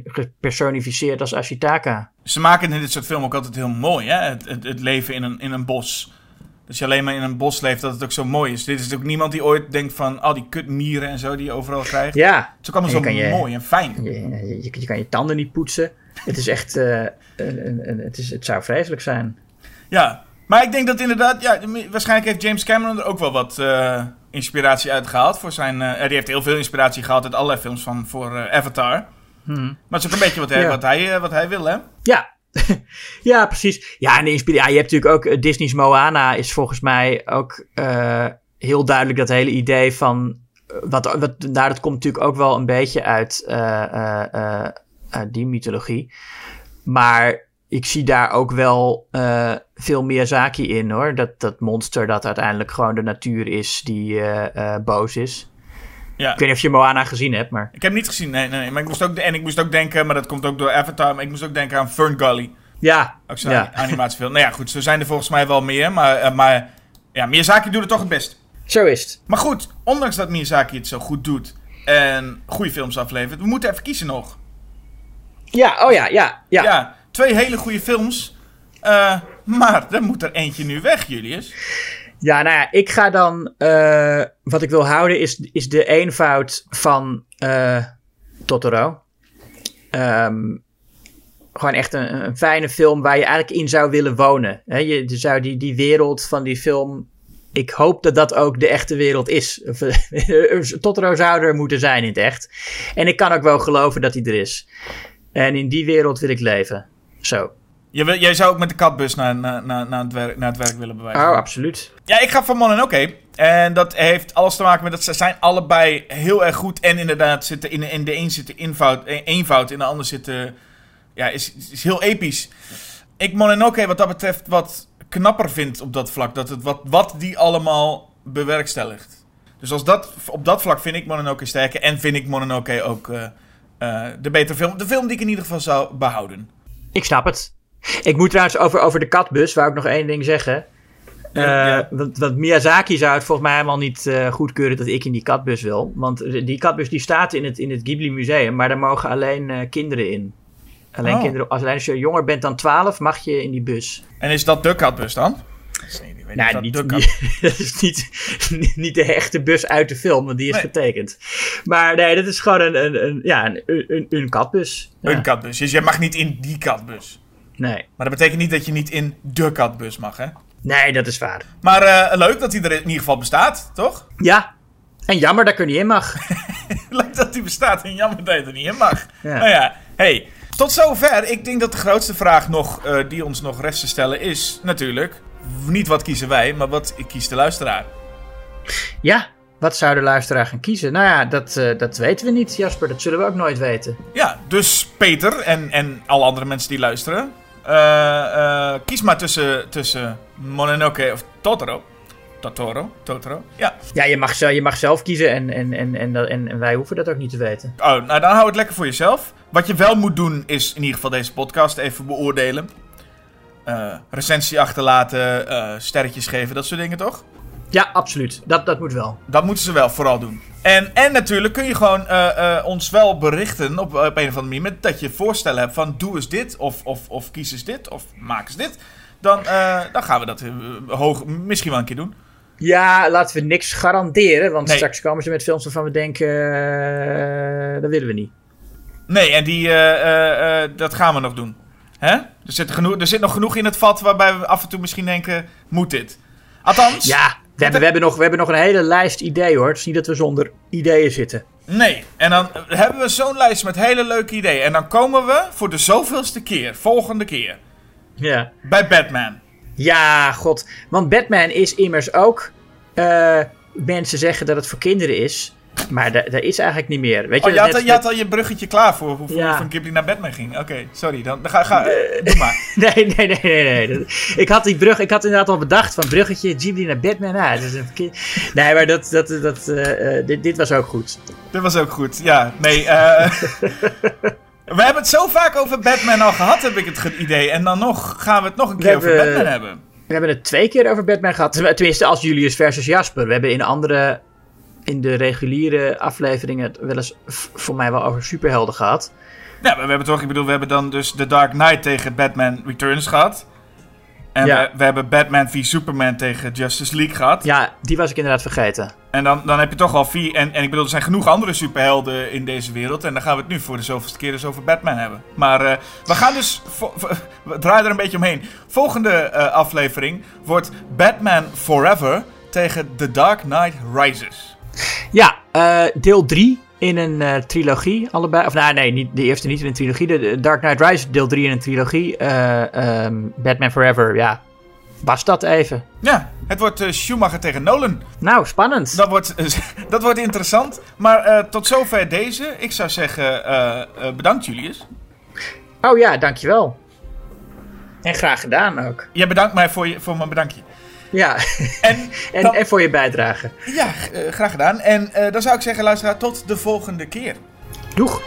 gepersonificeerd als Ashitaka. Ze maken in dit soort film ook altijd heel mooi, hè? Het, het, het leven in een, in een bos. Dat je alleen maar in een bos leeft, dat het ook zo mooi is. Dit is ook niemand die ooit denkt van al oh, die kutmieren en zo die je overal krijgt. Ja. Het is ook allemaal zo mooi en fijn. Je, je, je, kan je tanden niet poetsen. Het is echt, uh, een, een, het, is, het zou vreselijk zijn. Ja, maar ik denk dat inderdaad, ja, waarschijnlijk heeft James Cameron er ook wel wat uh, inspiratie uit gehaald. Voor zijn, uh, hij heeft heel veel inspiratie gehad uit allerlei films van, voor Avatar. Hmm. Maar het is ook een beetje wat hij, ja. wat hij, wat hij wil, hè? Ja, ja, precies. Ja, en de inspiratie. Ja, je hebt natuurlijk ook Disney's Moana is volgens mij ook uh, heel duidelijk dat hele idee van. Wat, wat, nou, dat komt natuurlijk ook wel een beetje uit die mythologie. Maar ik zie daar ook wel veel Miyazaki in hoor. Dat, dat monster dat uiteindelijk gewoon de natuur is die boos is. Ja. Ik weet niet of je Moana gezien hebt, maar... Ik heb niet gezien, nee, nee. Maar ik moest ook, en ik moest ook denken, maar dat komt ook door Avatar, maar ik moest ook denken aan Fern Gully. Ja. Ook zo'n ja. animatiefilm. nou ja, goed, zo zijn er volgens mij wel meer, maar, maar ja, Miyazaki doet het toch het best. Zo is het. Maar goed, ondanks dat Miyazaki het zo goed doet en goede films aflevert, we moeten even kiezen nog. Ja, oh ja, ja. Ja, ja twee hele goede films. Uh, maar er moet er eentje nu weg, Julius. Ja, nou ja, ik ga dan. Uh, wat ik wil houden is, is de eenvoud van uh, Totoro. Um, gewoon echt een, een, fijne film waar je eigenlijk in zou willen wonen. He, je zou die, die wereld van die film. Ik hoop dat dat ook de echte wereld is. Totoro zou er moeten zijn in het echt. En ik kan ook wel geloven dat hij er is. En in die wereld wil ik leven. Zo. Je wil, jij zou ook met de katbus naar, naar, naar, naar, het, werk, naar het werk willen bewijzen. Oh, absoluut. Ja, ik ga van Mononoke. En dat heeft alles te maken met dat ze zijn allebei heel erg goed. En inderdaad, zitten in, in de een zit de eenvoud, eenvoud in de ander zit Ja, is, is heel episch. Ik Mononoke wat dat betreft wat knapper vind op dat vlak. Dat het wat, wat die allemaal bewerkstelligt. Dus als dat, op dat vlak vind ik Mononoke sterker. En vind ik Mononoke ook uh, uh, de betere film. De film die ik in ieder geval zou behouden. Ik snap het. Ik moet trouwens over, over de katbus, wou ik nog één ding zeggen. Uh, want, Miyazaki zou het volgens mij helemaal niet uh, goedkeuren dat ik in die katbus wil. Want die katbus die staat in het, in het Ghibli Museum, maar daar mogen alleen uh, kinderen in. Alleen, oh. kinderen, als, alleen als je jonger bent dan 12, mag je in die bus. En is dat de katbus dan? Nee, nou, niet, de niet, dat is niet, niet, de echte bus uit de film, want die is nee. getekend. Maar nee, dat is gewoon een, een, een ja, een, een, een katbus. Ja. Een katbus. Dus je mag niet in die katbus. Nee. Maar dat betekent niet dat je niet in de katbus mag, hè? Nee, dat is waar. Maar uh, leuk dat hij er in ieder geval bestaat, toch? Ja. En jammer dat ik er niet in mag. leuk dat hij bestaat en jammer dat je er niet in mag. Ja. Nou ja, hey. Tot zover. Ik denk dat de grootste vraag nog, uh, die ons nog rest te stellen is natuurlijk... Niet wat kiezen wij, maar wat kiest de luisteraar? Ja, wat zou de luisteraar gaan kiezen? Nou ja, dat, uh, dat weten we niet, Jasper. Dat zullen we ook nooit weten. Ja, dus Peter en, en alle andere mensen die luisteren. Uh, kies maar tussen, tussen Mononoke of Totoro. Totoro, Totoro, ja. Ja, je mag, je mag zelf kiezen en, en, en, en, en, wij hoeven dat ook niet te weten. Oh, nou dan hou het lekker voor jezelf. Wat je wel moet doen is in ieder geval deze podcast even beoordelen. Uh, recensie achterlaten, sterretjes geven, dat soort dingen toch? Ja, absoluut. Dat, dat moet wel. Dat moeten ze wel vooral doen. En, en natuurlijk kun je gewoon uh, uh, ons wel berichten op, op, een of andere manier. Met dat je voorstellen hebt van doe eens dit. Of, of, of kies eens dit. Of maak eens dit. Dan, uh, dan gaan we dat hoog, misschien wel een keer doen. Ja, laten we niks garanderen. Want nee. straks komen ze met films waarvan we denken. dat willen we niet. Nee, en die, dat gaan we nog doen. Hè? Er, zit genoeg, er zit nog genoeg in het vat waarbij we af en toe misschien denken: moet dit? Althans. Ja, we hebben, we, hebben nog, we hebben nog een hele lijst ideeën hoor. Het is niet dat we zonder ideeën zitten. Nee, en dan hebben we zo'n lijst met hele leuke ideeën. En dan komen we voor de zoveelste keer, volgende keer. Ja. Bij Batman. Ja, god. Want Batman is immers ook. Uh, mensen zeggen dat het voor kinderen is. Maar dat is eigenlijk niet meer. Weet je, oh, je, had, je had, al je bruggetje klaar voor hoe ja. van Ghibli naar Batman ging. Oké, sorry. Dan, dan ga, ga uh, doe maar. nee, nee, nee, nee, nee. Ik had die brug, ik had inderdaad al bedacht van bruggetje Ghibli naar Batman. Ah, dat is een nee, maar dat, dat, dat, uh, dit, dit was ook goed. Dit was ook goed, ja. Nee, We hebben het zo vaak over Batman al gehad, heb ik het idee. En dan nog gaan we het nog een keer over Batman hebben. We hebben het twee keer over Batman gehad. Tenminste, als Julius versus Jasper. We hebben in andere in de reguliere afleveringen wel eens voor mij wel over superhelden gehad. Ja, we hebben toch, ik bedoel, we hebben dan dus The Dark Knight tegen Batman Returns gehad. En ja. we, we, hebben Batman v Superman tegen Justice League gehad. Ja, die was ik inderdaad vergeten. En dan, dan heb je toch al vier. En, en ik bedoel, er zijn genoeg andere superhelden in deze wereld. En dan gaan we het nu voor de zoveelste keer dus over Batman hebben. Maar uh, we gaan dus. We draaien er een beetje omheen. Volgende uh, aflevering wordt Batman Forever tegen The Dark Knight Rises. Ja, uh, deel 3 in een uh, trilogie. Allebei. Of nou, nee, niet, de eerste niet in een trilogie. De, Dark Knight Rises, deel 3 in een trilogie. Uh, um, Batman Forever, ja. Was dat even? Ja, het wordt Schumacher tegen Nolan. Nou, spannend. Dat wordt, dat wordt interessant. Maar tot zover deze. Ik zou zeggen, bedankt Julius. Oh ja, dankjewel. En graag gedaan ook. Jij bedankt mij voor, je, voor mijn bedankje. Ja, En, en, dan- en voor je bijdrage. ja, eh, graag gedaan. En eh, dan zou ik zeggen, luisteraar, tot de volgende keer. Doeg!